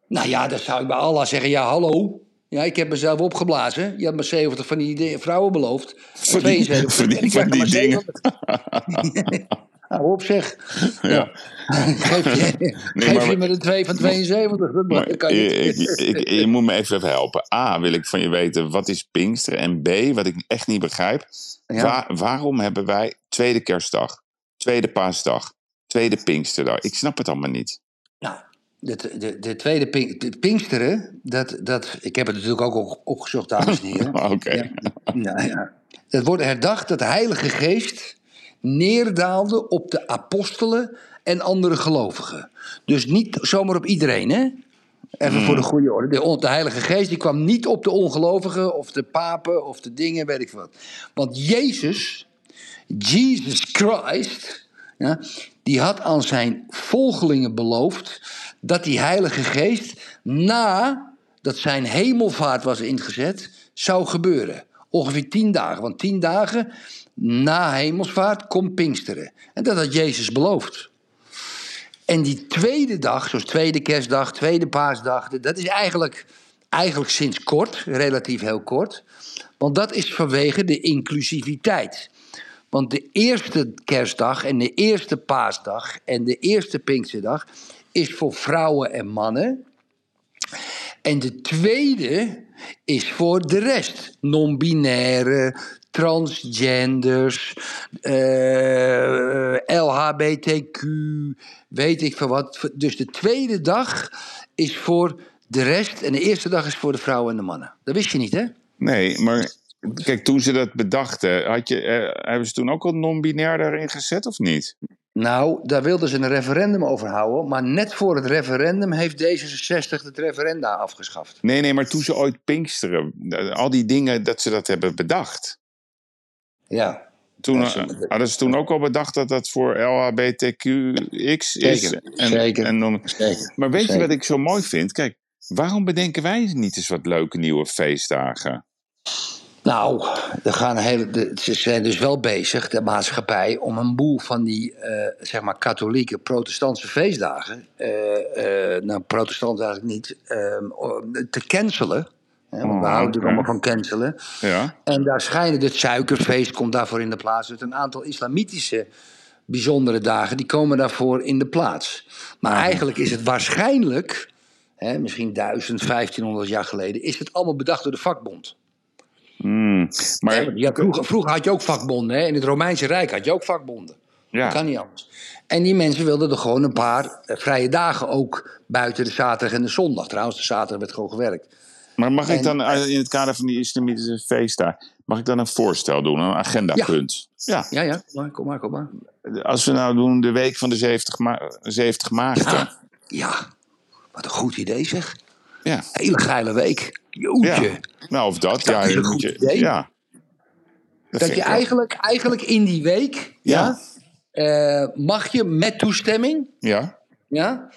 S1: Nou ja, dan zou ik bij Allah zeggen, ja hallo. Ja, ik heb mezelf opgeblazen. Je had me 70 van die di- vrouwen beloofd.
S2: Van die-
S1: 72.
S2: van die- van die
S1: maar 70. Hou op zeg.
S2: Ja.
S1: Geef je, geef
S2: maar-
S1: je me de 2 van 72. Dat
S2: Maar
S1: kan je
S2: ik, ik, je moet me even helpen. A, wil ik van je weten, wat is Pinkster? En B, wat ik echt niet begrijp.
S1: Ja.
S2: Waar- waarom hebben wij tweede kerstdag, tweede paasdag, tweede Pinksterdag? Ik snap het allemaal niet.
S1: Nou, de, de, de tweede pink, de Pinksteren, dat, dat, ik heb het natuurlijk ook op- opgezocht, dames en heren.
S2: Oké.
S1: Ja, ja, ja. Het wordt herdacht dat de Heilige Geest neerdaalde op de apostelen en andere gelovigen. Dus niet zomaar op iedereen, hè? Even voor de goede orde. De Heilige Geest die kwam niet op de ongelovigen of de papen of de dingen, weet ik wat. Want Jezus, Jesus Christ, ja, die had aan zijn volgelingen beloofd dat die Heilige Geest na dat zijn hemelvaart was ingezet, zou gebeuren. Ongeveer tien dagen. Want tien dagen na hemelsvaart komt Pinksteren. En dat had Jezus beloofd. En die tweede dag, zoals tweede kerstdag, tweede paasdag, dat is eigenlijk, eigenlijk sinds kort, relatief heel kort. Want dat is vanwege de inclusiviteit. Want de eerste kerstdag en de eerste paasdag en de eerste Pinksterdag is voor vrouwen en mannen. En de tweede is voor de rest. Non-binaire, transgenders, eh, LHBTQ, weet ik veel wat. Dus de tweede dag is voor de rest en de eerste dag is voor de vrouwen en de mannen. Dat wist je niet, hè?
S2: Nee, maar kijk, toen ze dat bedachten, had je, eh, hebben ze toen ook al non-binair daarin gezet of niet?
S1: Nou, daar wilden ze een referendum over houden. Maar net voor het referendum heeft D66 het referenda afgeschaft.
S2: Nee, nee, maar toen ze ooit Pinksteren, eh, al die dingen dat ze dat hebben bedacht.
S1: Ja.
S2: Toen eh, hadden ze toen ook al bedacht dat dat voor LHBTQX is.
S1: Zeker,
S2: En,
S1: zeker.
S2: en
S1: Zeker.
S2: maar weet je wat ik zo mooi vind? Kijk, waarom bedenken wij niet eens wat leuke nieuwe feestdagen?
S1: Nou, er gaan hele, de- ze zijn dus wel bezig, de maatschappij, om een boel van die eh, zeg maar katholieke, protestantse feestdagen, eh, nou, protestant eigenlijk niet, ehm, te cancelen. Hè, want we
S2: Oh,
S1: houden natuurlijk allemaal van cancelen.
S2: Ja?
S1: En daar schijnen het suikerfeest komt daarvoor in de plaats. Dus een aantal islamitische bijzondere dagen die komen daarvoor in de plaats. Maar eigenlijk is het waarschijnlijk, hè, misschien 1000, 1500 jaar geleden, is het allemaal bedacht door de vakbond.
S2: Hmm, Maar
S1: vroeger, vroeger had je ook vakbonden. Hè? In het Romeinse Rijk had je ook vakbonden. Dat
S2: ja,
S1: kan niet anders. En die mensen wilden er gewoon een paar eh, vrije dagen ook buiten de zaterdag en de zondag. Trouwens, de zaterdag werd gewoon gewerkt.
S2: Maar mag ik dan eh, in het kader van die islamitische feestdagen, mag ik dan een voorstel doen, een agendapunt? Ja.
S1: Ja, ja, kom maar, kom maar, kom maar.
S2: Als we nou doen de week van de 70, ma 70 maagden.
S1: Ja, ja, wat een goed idee zeg.
S2: Ja.
S1: Hele geile week. Joetje.
S2: ja. Nou, of dat.
S1: Dat
S2: ja,
S1: is een goed
S2: je,
S1: idee.
S2: Ja.
S1: Dat je eigenlijk, eigenlijk in die week, ja,
S2: Ja.
S1: eh, mag je met toestemming,
S2: Ja.
S1: ja,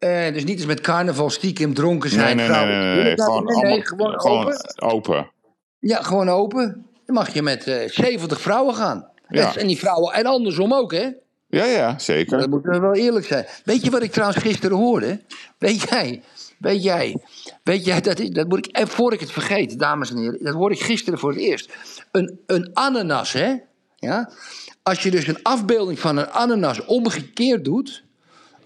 S1: Eh, dus niet eens met carnaval stiekem dronken zijn.
S2: nee, nee,
S1: vrouwen.
S2: nee, nee, nee. Gewoon, allemaal-
S1: gewoon,
S2: gewoon
S1: open.
S2: open.
S1: Ja, gewoon open. Dan mag je met eh 70 vrouwen gaan.
S2: Ja.
S1: En die vrouwen, en andersom ook, hè?
S2: Ja, ja, zeker.
S1: Dat moeten we wel eerlijk zijn. Weet je wat ik trouwens gisteren hoorde? Weet jij, weet jij, weet jij, dat, is, dat moet ik, en voor ik het vergeet, dames en heren, dat hoorde ik gisteren voor het eerst. Een, een ananas, hè? Ja? Als je dus een afbeelding van een ananas omgekeerd doet,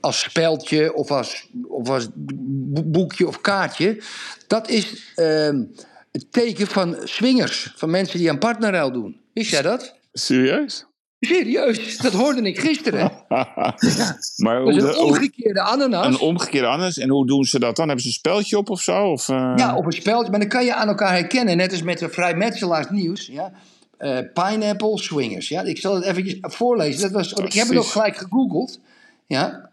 S1: als speldje of als, of als bo- boekje of kaartje, dat is ehm, het teken van swingers, van mensen die aan partnerruil doen. Wist jij dat?
S2: Serieus?
S1: Serieus, dat hoorde ik gisteren.
S2: maar
S1: is
S2: hoe,
S1: een omgekeerde ananas.
S2: een omgekeerde anders. En hoe doen ze dat dan? Hebben ze een speltje op of zo? Of, eh,
S1: Ja, op een spelletje, maar dan kan je aan elkaar herkennen. Net als met de vrijmetselaars nieuws. Ja? Eh, pineapple swingers. Ja? Ik zal het eventjes voorlezen. Dat was, ik heb het ook gelijk gegoogeld. Ja?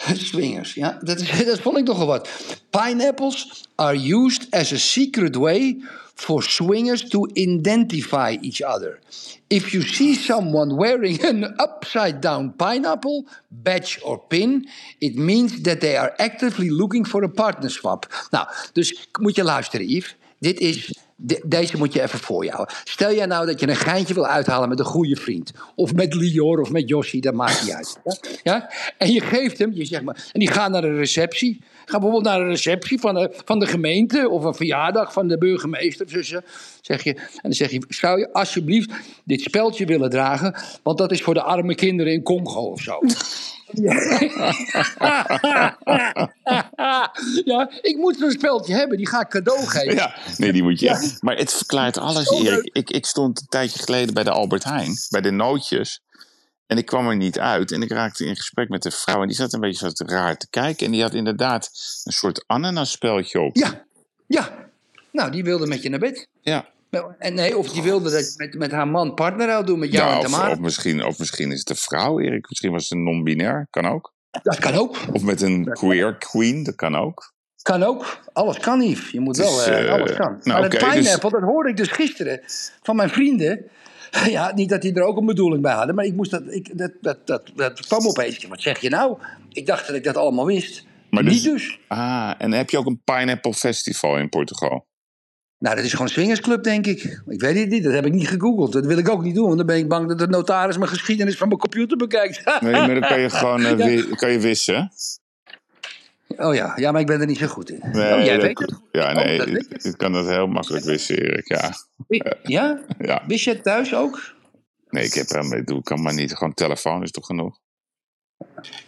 S1: Swingers, ja. Dat, dat vond ik nogal wat. Pineapples are used as a secret way for swingers to identify each other. If you see someone wearing an upside down pineapple badge or pin, it means that they are actively looking for a partner swap. Nou, dus moet je luisteren, Yves. Dit is. De- deze moet je even voor houden. Stel jij nou dat je een geintje wil uithalen met een goede vriend. Of met Lior of met Jossie, dat maakt niet uit. Ja? En je geeft hem, je zegt maar, en die gaat naar een receptie. Ga bijvoorbeeld naar een receptie van de, van de gemeente of een verjaardag van de burgemeester. Zeg je, en dan zeg je, zou je alsjeblieft dit speldje willen dragen, want dat is voor de arme kinderen in Congo of zo. Ja, ik moet zo'n speldje hebben, die ga ik cadeau geven.
S2: Ja, nee, die moet je. Maar het verklaart alles. Erik. Ik, ik stond een tijdje geleden bij de Albert Heijn, bij de nootjes. En ik kwam er niet uit. En ik raakte in gesprek met de vrouw. En die zat een beetje zo raar te kijken. En die had inderdaad een soort ananasspeltje op.
S1: Ja, ja. Nou, die wilde met je naar bed.
S2: Ja.
S1: Nou, En nee, of die wilde dat je met, met haar man partnerruil doen met jou
S2: Ja,
S1: en
S2: of,
S1: Tamara.
S2: of, misschien, of misschien is het een vrouw, Erik. Misschien was het een non-binair. Kan ook.
S1: Dat kan ook.
S2: Of met een queer queen. Dat kan ook.
S1: Kan ook. Alles kan niet. Je moet wel, eh,
S2: eh,
S1: alles kan.
S2: nou,
S1: maar het
S2: dus-
S1: pineapple, dat hoorde ik dus gisteren van mijn vrienden. Ja, niet dat die er ook een bedoeling bij hadden, maar ik moest dat, ik, dat, dat, dat, dat kwam opeens. Wat zeg je nou? Ik dacht dat ik dat allemaal wist.
S2: Maar
S1: niet
S2: dus-
S1: dus.
S2: Ah, en heb je ook een Pineapple Festival in Portugal?
S1: Nou, dat is gewoon een swingersclub, denk ik. Ik weet het niet, dat heb ik niet gegoogeld. Dat wil ik ook niet doen, want dan ben ik bang dat de notaris mijn geschiedenis van mijn computer bekijkt.
S2: Nee, maar dan kan je gewoon eh,
S1: Ja.
S2: kan je wissen.
S1: Oh ja, ja, maar ik ben er niet zo goed in.
S2: Nee,
S1: oh, jij
S2: dat-
S1: weet het goed.
S2: Ja,
S1: Oh,
S2: nee, ik, ik kan dat heel makkelijk wissen, Erik. Ja.
S1: Ja?
S2: ja.
S1: Wist je het thuis ook?
S2: Nee, ik heb er mee doe, kan maar niet. Gewoon telefoon is toch genoeg?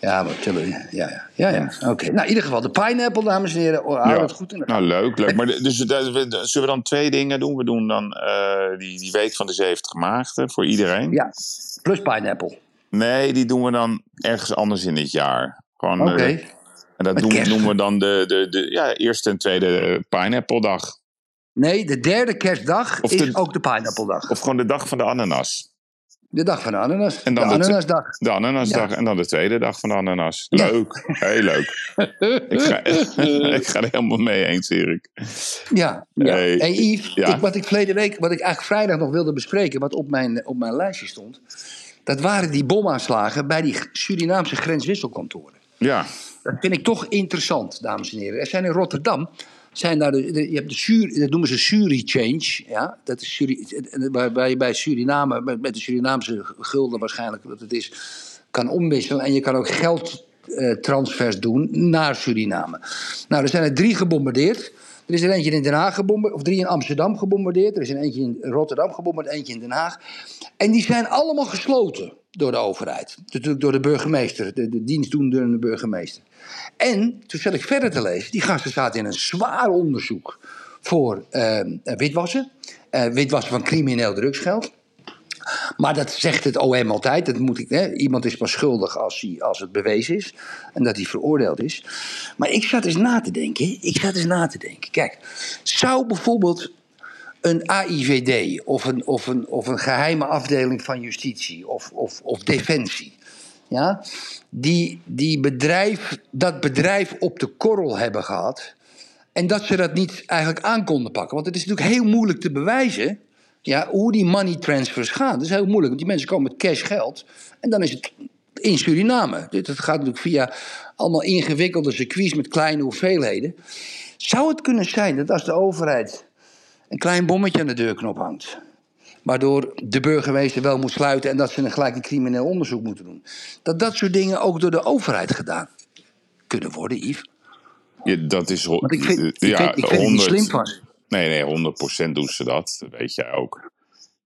S1: Ja, maar chillen. Ja, ja, ja. ja. Oké. Nou, in ieder geval, de pineapple, dames en heren. Oh, hou
S2: Ja.
S1: het goed in de
S2: Nou, leuk, leuk. Maar dus, zullen we dan twee dingen doen? We doen dan eh, die, die week van de 70 maagden voor iedereen.
S1: Ja, plus pineapple.
S2: Nee, die doen we dan ergens anders in het jaar. Gewoon,
S1: Oké.
S2: eh, en dat doen, noemen we dan de, de, de ja, eerste en tweede pineapple dag.
S1: Nee, de derde kerstdag
S2: Of
S1: is
S2: de-
S1: ook de pineapple dag.
S2: Of gewoon de dag van de ananas.
S1: De dag van de ananas.
S2: En dan
S1: de ananasdag.
S2: De ananasdag
S1: Ja.
S2: en dan de tweede dag van de ananas.
S1: Ja.
S2: Leuk, heel leuk. Ik ga, ik ga er helemaal mee eens, Erik.
S1: Ja, ja.
S2: Hey,
S1: Hey, Yves,
S2: ja.
S1: ik, wat ik verleden week, wat ik eigenlijk vrijdag nog wilde bespreken, wat op mijn, op mijn lijstje stond, dat waren die bomaanslagen bij die Surinaamse grenswisselkantoren.
S2: Ja,
S1: Dat vind ik toch interessant, dames en heren. Er zijn in Rotterdam, zijn daar je hebt de dat noemen ze Suri-change. Ja? Dat is Suri, waarbij je bij Suriname, met, de Surinaamse gulden waarschijnlijk, wat het is, kan omwisselen. En je kan ook geldtransfers doen naar Suriname. Nou, er zijn er drie gebombardeerd. Er is er eentje in Den Haag gebombardeerd, of drie in Amsterdam gebombardeerd. Er is er eentje in Rotterdam gebombardeerd, eentje in Den Haag. En die zijn allemaal gesloten door de overheid. Natuurlijk door de burgemeester, de, de dienstdoende burgemeester. En toen zat ik verder te lezen. Die gasten zaten in een zwaar onderzoek voor eh, witwassen. Eh, witwassen van crimineel drugsgeld. Maar dat zegt het OM altijd. Dat moet ik, hè, iemand is pas schuldig als, hij, als het bewezen is. En dat hij veroordeeld is. Maar ik zat eens na te denken. Ik zat eens na te denken. Kijk, zou bijvoorbeeld een AIVD of een, of een, of een geheime afdeling van justitie of, of, of defensie. Ja, die, die bedrijf, dat bedrijf op de korrel hebben gehad. En dat ze dat niet eigenlijk aan konden pakken. Want het is natuurlijk heel moeilijk te bewijzen ja, hoe die money transfers gaan. Dat is heel moeilijk, want die mensen komen met cash geld. En dan is het in Suriname. Dit dat gaat natuurlijk via allemaal ingewikkelde circuits met kleine hoeveelheden. Zou het kunnen zijn dat als de overheid een klein bommetje aan de deurknop hangt, waardoor de burgemeester wel moet sluiten en dat ze een gelijk een crimineel onderzoek moeten doen, dat dat soort dingen ook door de overheid gedaan kunnen worden, Yves?
S2: Ja, dat is
S1: Want ik vind, ik
S2: ja,
S1: vind, ik vind het niet
S2: 100
S1: slim van.
S2: Nee, nee, 100% doen ze dat. Dat weet jij ook.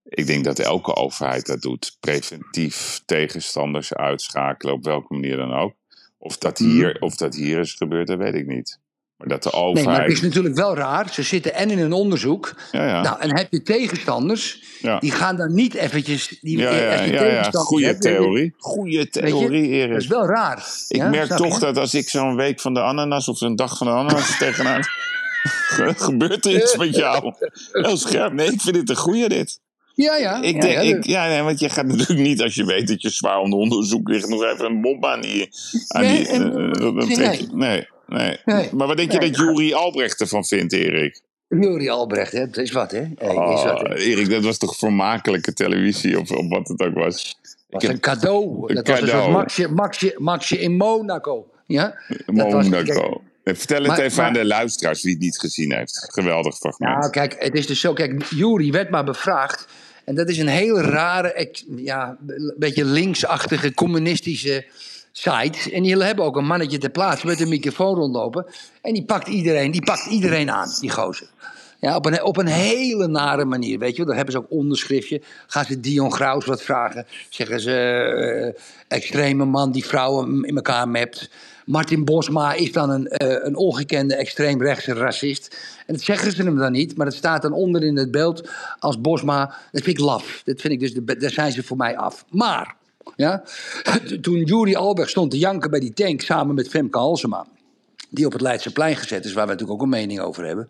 S2: Ik denk dat elke overheid dat doet. Preventief tegenstanders uitschakelen, op welke manier dan ook. Of dat hier, of dat hier is gebeurd, dat weet ik niet. Maar dat de
S1: Mhm. Nee,
S2: overheid.
S1: maar het is natuurlijk wel raar. Ze zitten en in een onderzoek.
S2: Ja, ja.
S1: Nou, en heb je tegenstanders,
S2: Ja.
S1: die gaan dan niet eventjes. Die,
S2: ja, ja, ja, Goede theorie. Goede theorie, Erik.
S1: Dat is wel raar.
S2: Ik merk toch dat als ik zo'n week van de ananas of een dag van de ananas tegenaan. gebeurt er iets met jou. Heel scherp. Nee, ik vind dit een goede dit.
S1: Ja, ja.
S2: Ik
S1: ja,
S2: denk,
S1: ja,
S2: ik, ja, nee, want je gaat natuurlijk niet als je weet dat je zwaar onder onderzoek ligt, nog even een bom aan die. Aan
S1: Nee,
S2: die
S1: en-
S2: dan
S1: nee.
S2: nee, nee.
S1: Nee.
S2: Maar wat denk je dat Juri Albrecht ervan vindt, Erik?
S1: Juri Albrecht, hè? Dat is wat, hè? Hey, is wat, hè?
S2: Oh, Erik, dat was toch vermakelijke televisie, of, of wat het ook was.
S1: Dat was een cadeau.
S2: Een
S1: dat was een
S2: cadeau.
S1: soort Maxje, Maxje, Maxje in Monaco. Ja? Dat was-
S2: Monaco. Vertel het
S1: Maar-
S2: even aan de luisteraars wie het niet gezien heeft. Geweldig fragment.
S1: Nou, kijk, het is dus zo. Kijk, Jury werd maar bevraagd. En dat is een hele rare, ja, een beetje linksachtige, communistische site. En die hebben ook een mannetje ter plaatse met een microfoon rondlopen. En die pakt iedereen, die pakt iedereen aan, die gozer. Ja, op een, op een hele nare manier, weet je wel. Dan hebben ze ook onderschriftje. Gaan ze Dion Graus wat vragen. Zeggen ze, eh, extreme man die vrouwen in elkaar mept. Martin Bosma is dan een, eh, een ongekende extreemrechtse racist. En dat zeggen ze hem dan niet, maar het staat dan onder in het beeld als Bosma. Dat vind ik laf. Dat vind ik dus, daar zijn ze voor mij af. Maar, ja, toen Juri Albrecht stond te janken bij die tank samen met Femke Halsema die op het Leidseplein gezet is, waar we natuurlijk ook een mening over hebben.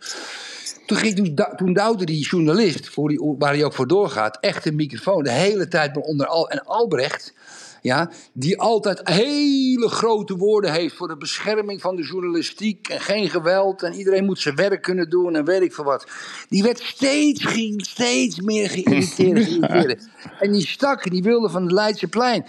S1: Toen, ging, toen, du- toen duwde die journalist, voor die, waar hij ook voor doorgaat, echt een microfoon de hele tijd onder al. En Albrecht, ja, die altijd hele grote woorden heeft voor de bescherming van de journalistiek en geen geweld en iedereen moet zijn werk kunnen doen en weet ik veel wat. Die werd steeds, ge- steeds meer geïrriteerd. geïrriteerd. En die stak, die wilde van het Leidseplein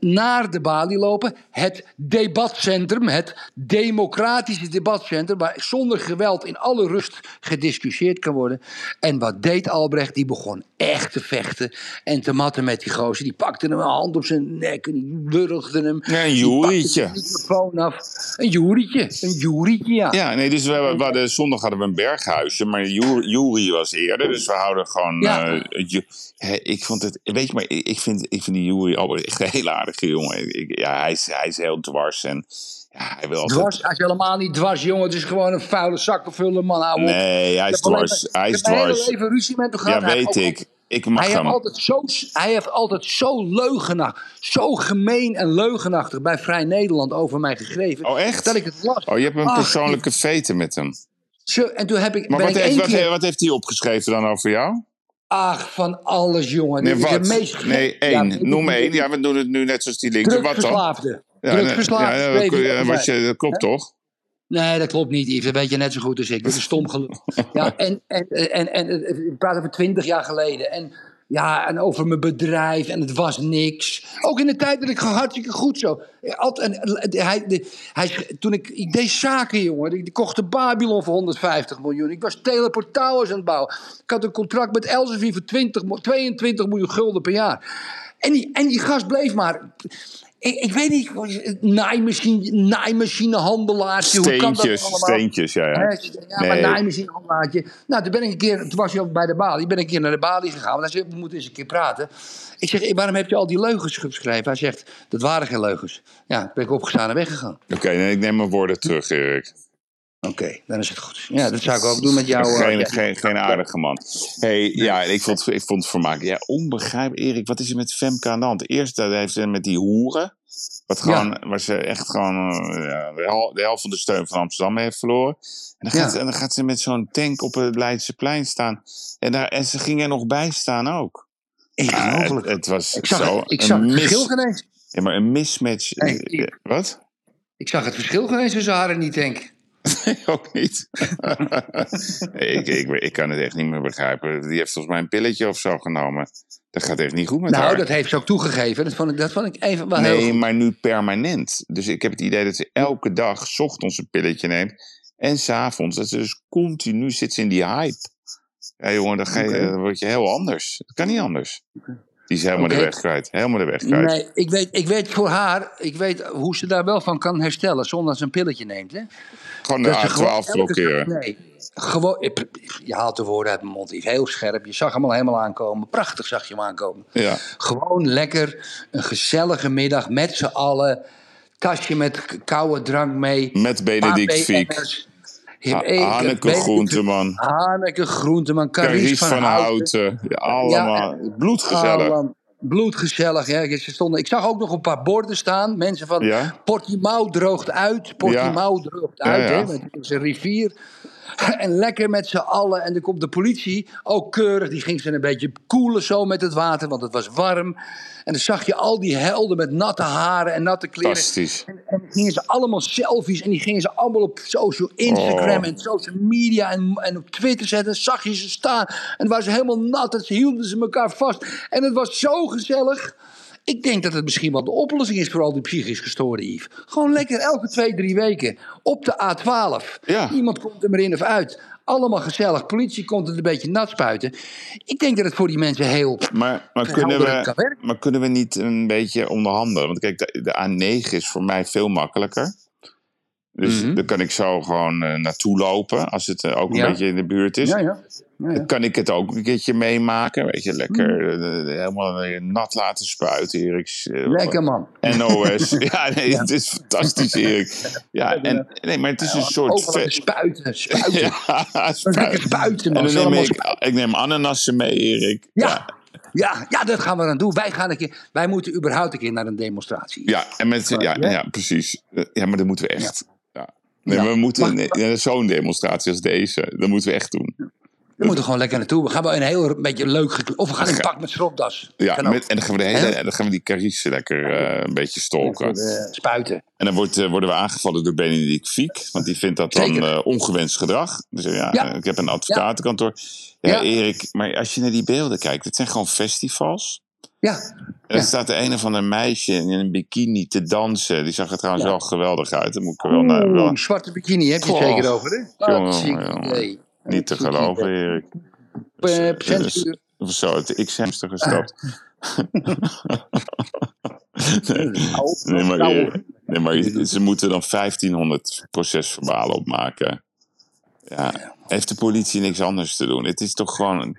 S1: naar de balie lopen. Het debatcentrum, het democratische debatcentrum, waar zonder geweld in alle rust gediscussieerd kan worden. En wat deed Albrecht? Die begon echt te vechten en te matten met die gozer. Die pakte hem een hand op zijn nek en die wurgde hem.
S2: Ja, een joerietje.
S1: microfoon af. Een joerietje, een joerietje, ja.
S2: Ja, nee, dus we, we hadden, zondag hadden we een berghuisje, maar Ju- Jury was eerder, dus we houden gewoon.
S1: Ja.
S2: eh, Ju- ik vond het, weet je, maar ik, ik vind, ik vind die Jury Albrecht hele aardige jongen. Ik, ja, hij is, hij is heel dwars en ja, hij wil altijd.
S1: Dwars, hij is helemaal niet dwars, jongen. Het is gewoon een vuile zakkenvuller, man. Hou.
S2: Nee, hij is
S1: Ik heb
S2: dwars.
S1: maar-
S2: Hij
S1: ik
S2: is
S1: heb
S2: dwars.
S1: leven ruzie met hem gehad.
S2: Ja,
S1: heeft
S2: weet
S1: ook
S2: ik. Ik mag
S1: Hij heeft,
S2: hem.
S1: altijd zo, hij heeft altijd zo leugenachtig, zo gemeen en leugenachtig bij Vrij Nederland over mij geschreven.
S2: Oh, echt?
S1: Dat ik het las.
S2: Oh, je hebt een
S1: Ach,
S2: persoonlijke veten met hem.
S1: Zo, en toen heb ik,
S2: Maar wat
S1: ik
S2: heeft, wat,
S1: keer...
S2: heeft- wat heeft hij opgeschreven dan over jou?
S1: Ach, van alles, jongen.
S2: Nee,
S1: Dit
S2: wat?
S1: meest
S2: Nee, één.
S1: dit-
S2: Noem
S1: dit-
S2: één. Ja, we doen het nu net zoals die linker. Wat dan? Ja, ja, ja, wat je, dat klopt toch?
S1: Nee, dat klopt niet, Yves. Dat weet je net zo goed als ik. Dat is stom geluk. Ja, en, en, en, en, en ik praat over twintig jaar geleden. En, ja, en over mijn bedrijf. En het was niks. Ook in de tijd dat ik hartstikke goed zo. En, hij, hij, toen ik, ik deed zaken, jongen. Ik, ik kocht de Babylon voor 150 miljoen. Ik was Teleport Towers aan het bouwen. Ik had een contract met Elsevier voor 20, mo- 22 miljoen gulden per jaar. En die, en die gast bleef maar... Ik, ik weet niet, naaimachine, naaimachinehandelaartje. hoe kan dat
S2: Steentjes,
S1: allemaal?
S2: steentjes, ja. ja.
S1: Ja, maar
S2: Nee.
S1: naaimachinehandelaartje. Nou, toen ben ik een keer, toen was hij bij de balie, ben ik een keer naar de balie gegaan. Want hij zei, we moeten eens een keer praten. Ik zeg, "Eh, waarom heb je al die leugens geschreven? Hij zegt, dat waren geen leugens. Ja, toen ben ik opgestaan en weggegaan.
S2: Oké, nee, ik neem mijn woorden terug, Erik.
S1: Oké, dan is het goed. Ja, dat zou ik ook doen met jou. eh,
S2: geen,
S1: ja.
S2: geen, geen aardige man. Hey, ja, ik vond, ik vond het vermakelijk. Ja, onbegrijpelijk. Erik, wat is er met Femke aan de hand? Eerst dat heeft ze met die hoeren. Wat gewoon, waar ze echt gewoon eh, ja, de, hel- de helft van de steun van Amsterdam heeft verloren. En dan gaat,
S1: Ja.
S2: ze, en dan gaat ze met zo'n tank op het Leidseplein staan. En, daar, en ze ging er nog bij staan ook. Ah, het,
S1: Ongelooflijk.
S2: het was
S1: ik zag,
S2: zo
S1: ik
S2: een
S1: zag het
S2: mis-
S1: eens.
S2: Ja, maar een mismatch.
S1: Hey,
S2: Eh, Wat?
S1: Ik zag het verschil geen eens tussen haar en die tank.
S2: Nee, ook niet. ik, ik, ik kan het echt niet meer begrijpen. Die heeft volgens mij een pilletje of zo genomen. Dat gaat echt niet goed met
S1: Nou,
S2: haar.
S1: dat heeft ze ook toegegeven. Dat vond ik, dat vond ik even wel heel
S2: nee, maar nu permanent. Dus ik heb het idee dat ze elke dag 's ochtends een pilletje neemt. En s'avonds. Dat ze dus continu zit in die hype. Ja, jongen, dan, ga je, dan word je heel anders. Dat kan niet anders. Die is helemaal de weg kwijt. Helemaal de weg kwijt.
S1: Nee, ik weet, ik weet voor haar, ik weet hoe ze daar wel van kan herstellen zonder dat ze een pilletje neemt. Hè?
S2: Gewoon de
S1: gewoon
S2: A12
S1: elke-
S2: blokkeren.
S1: Nee, gewoon, je haalt de woorden uit mijn mond. Heel scherp. Je zag hem al helemaal aankomen. Prachtig zag je hem aankomen.
S2: Ja.
S1: Gewoon lekker een gezellige middag met z'n allen. Tasje met koude drank mee.
S2: Met Benedict Fiek.
S1: Één-
S2: Hanneke Groenteman.
S1: Hanneke Groenteman. Carice
S2: Carice
S1: van,
S2: van
S1: Houten.
S2: Houten. Ja, allemaal. Bloedgezellig.
S1: Allemaal bloedgezellig. Hè. Ze stonden, ik zag ook nog een paar borden staan. Mensen van
S2: Ja.
S1: Portimao droogt uit. Portimao droogt uit.
S2: ja.
S1: Hè, het is een rivier. En lekker met z'n allen. En dan komt de politie, ook keurig. Die ging ze een beetje koelen zo met het water, want het was warm. En dan zag je al die helden met natte haren en natte kleren.
S2: Fantastisch.
S1: En, en gingen ze allemaal selfies en die gingen ze allemaal op social Instagram
S2: Oh.
S1: en social media en, en op Twitter zetten. En zag je ze staan en dan waren ze helemaal nat en ze hielden ze elkaar vast. En het was zo gezellig. Ik denk dat het misschien wel de oplossing is voor al die psychisch gestoorden, Yves. Gewoon lekker elke twee, drie weken op de A12.
S2: Ja.
S1: Iemand komt er maar in of uit. Allemaal gezellig. Politie komt het een beetje nat spuiten. Ik denk dat het voor die mensen heel...
S2: Maar, maar, kunnen we, maar kunnen we niet een beetje onderhandelen? Want kijk, de, de A9 is voor mij veel makkelijker. Dus
S1: Mhm.
S2: daar kan ik zo gewoon eh, naartoe lopen, als het eh, ook een
S1: Ja.
S2: beetje in de buurt is.
S1: Ja, ja.
S2: Dan kan ik het ook een keertje meemaken. Weet je, lekker
S1: Mhm.
S2: eh, helemaal nat laten spuiten, Erik.
S1: Lekker man.
S2: NOS. ja, nee, het is fantastisch, Erik. Ja, en, nee, maar het is een soort...
S1: Spuiten, spuiten.
S2: Ja, spuiten.
S1: spuiten,
S2: En
S1: man.
S2: dan
S1: Zullen
S2: neem ik, ik neem ananassen mee, Erik.
S1: Ja. Ja, ja, dat gaan we dan doen. Wij, gaan een keer, wij moeten überhaupt een keer naar een demonstratie.
S2: Ja, en met, ja,
S1: Ja.
S2: precies. Ja, maar dat moeten we echt. Nee, we moeten nee, zo'n demonstratie als deze, dat moeten we echt doen.
S1: We moeten gewoon lekker naartoe. We gaan wel een heel beetje leuk. Of we gaan in pak met stropdas.
S2: Ja, met, en dan gaan we, de hele,
S1: Hè?
S2: dan gaan we die Carice lekker eh, een beetje stalken.
S1: Eh, spuiten.
S2: En dan wordt, eh, worden we aangevallen door Benedict Fiek, want die vindt dat dan ongewenst gedrag. Dus ja,
S1: Ja.
S2: ik heb een advocatenkantoor. Ja,
S1: Ja.
S2: Erik, maar als je naar die beelden kijkt, het zijn gewoon festivals.
S1: Ja,
S2: er
S1: Ja.
S2: staat er een of ander meisje in een bikini te dansen. Die zag er trouwens
S1: Ja.
S2: wel geweldig uit. Moet ik wel naar.
S1: Oeh,
S2: Wel,
S1: een zwarte bikini heb je
S2: Goh.
S1: zeker over, hè?
S2: Jongen, jongen.
S1: idee.
S2: niet te geloven. Erik.
S1: Eh,
S2: Dus-
S1: censuur.
S2: Of zo, het X-hamster gestapt. nee,
S1: Nou,
S2: nee, maar,
S1: nou,
S2: Erik, nee, maar ze moeten dan 1500 procesverbalen opmaken. Ja, heeft de politie niks anders te doen? Het is toch gewoon...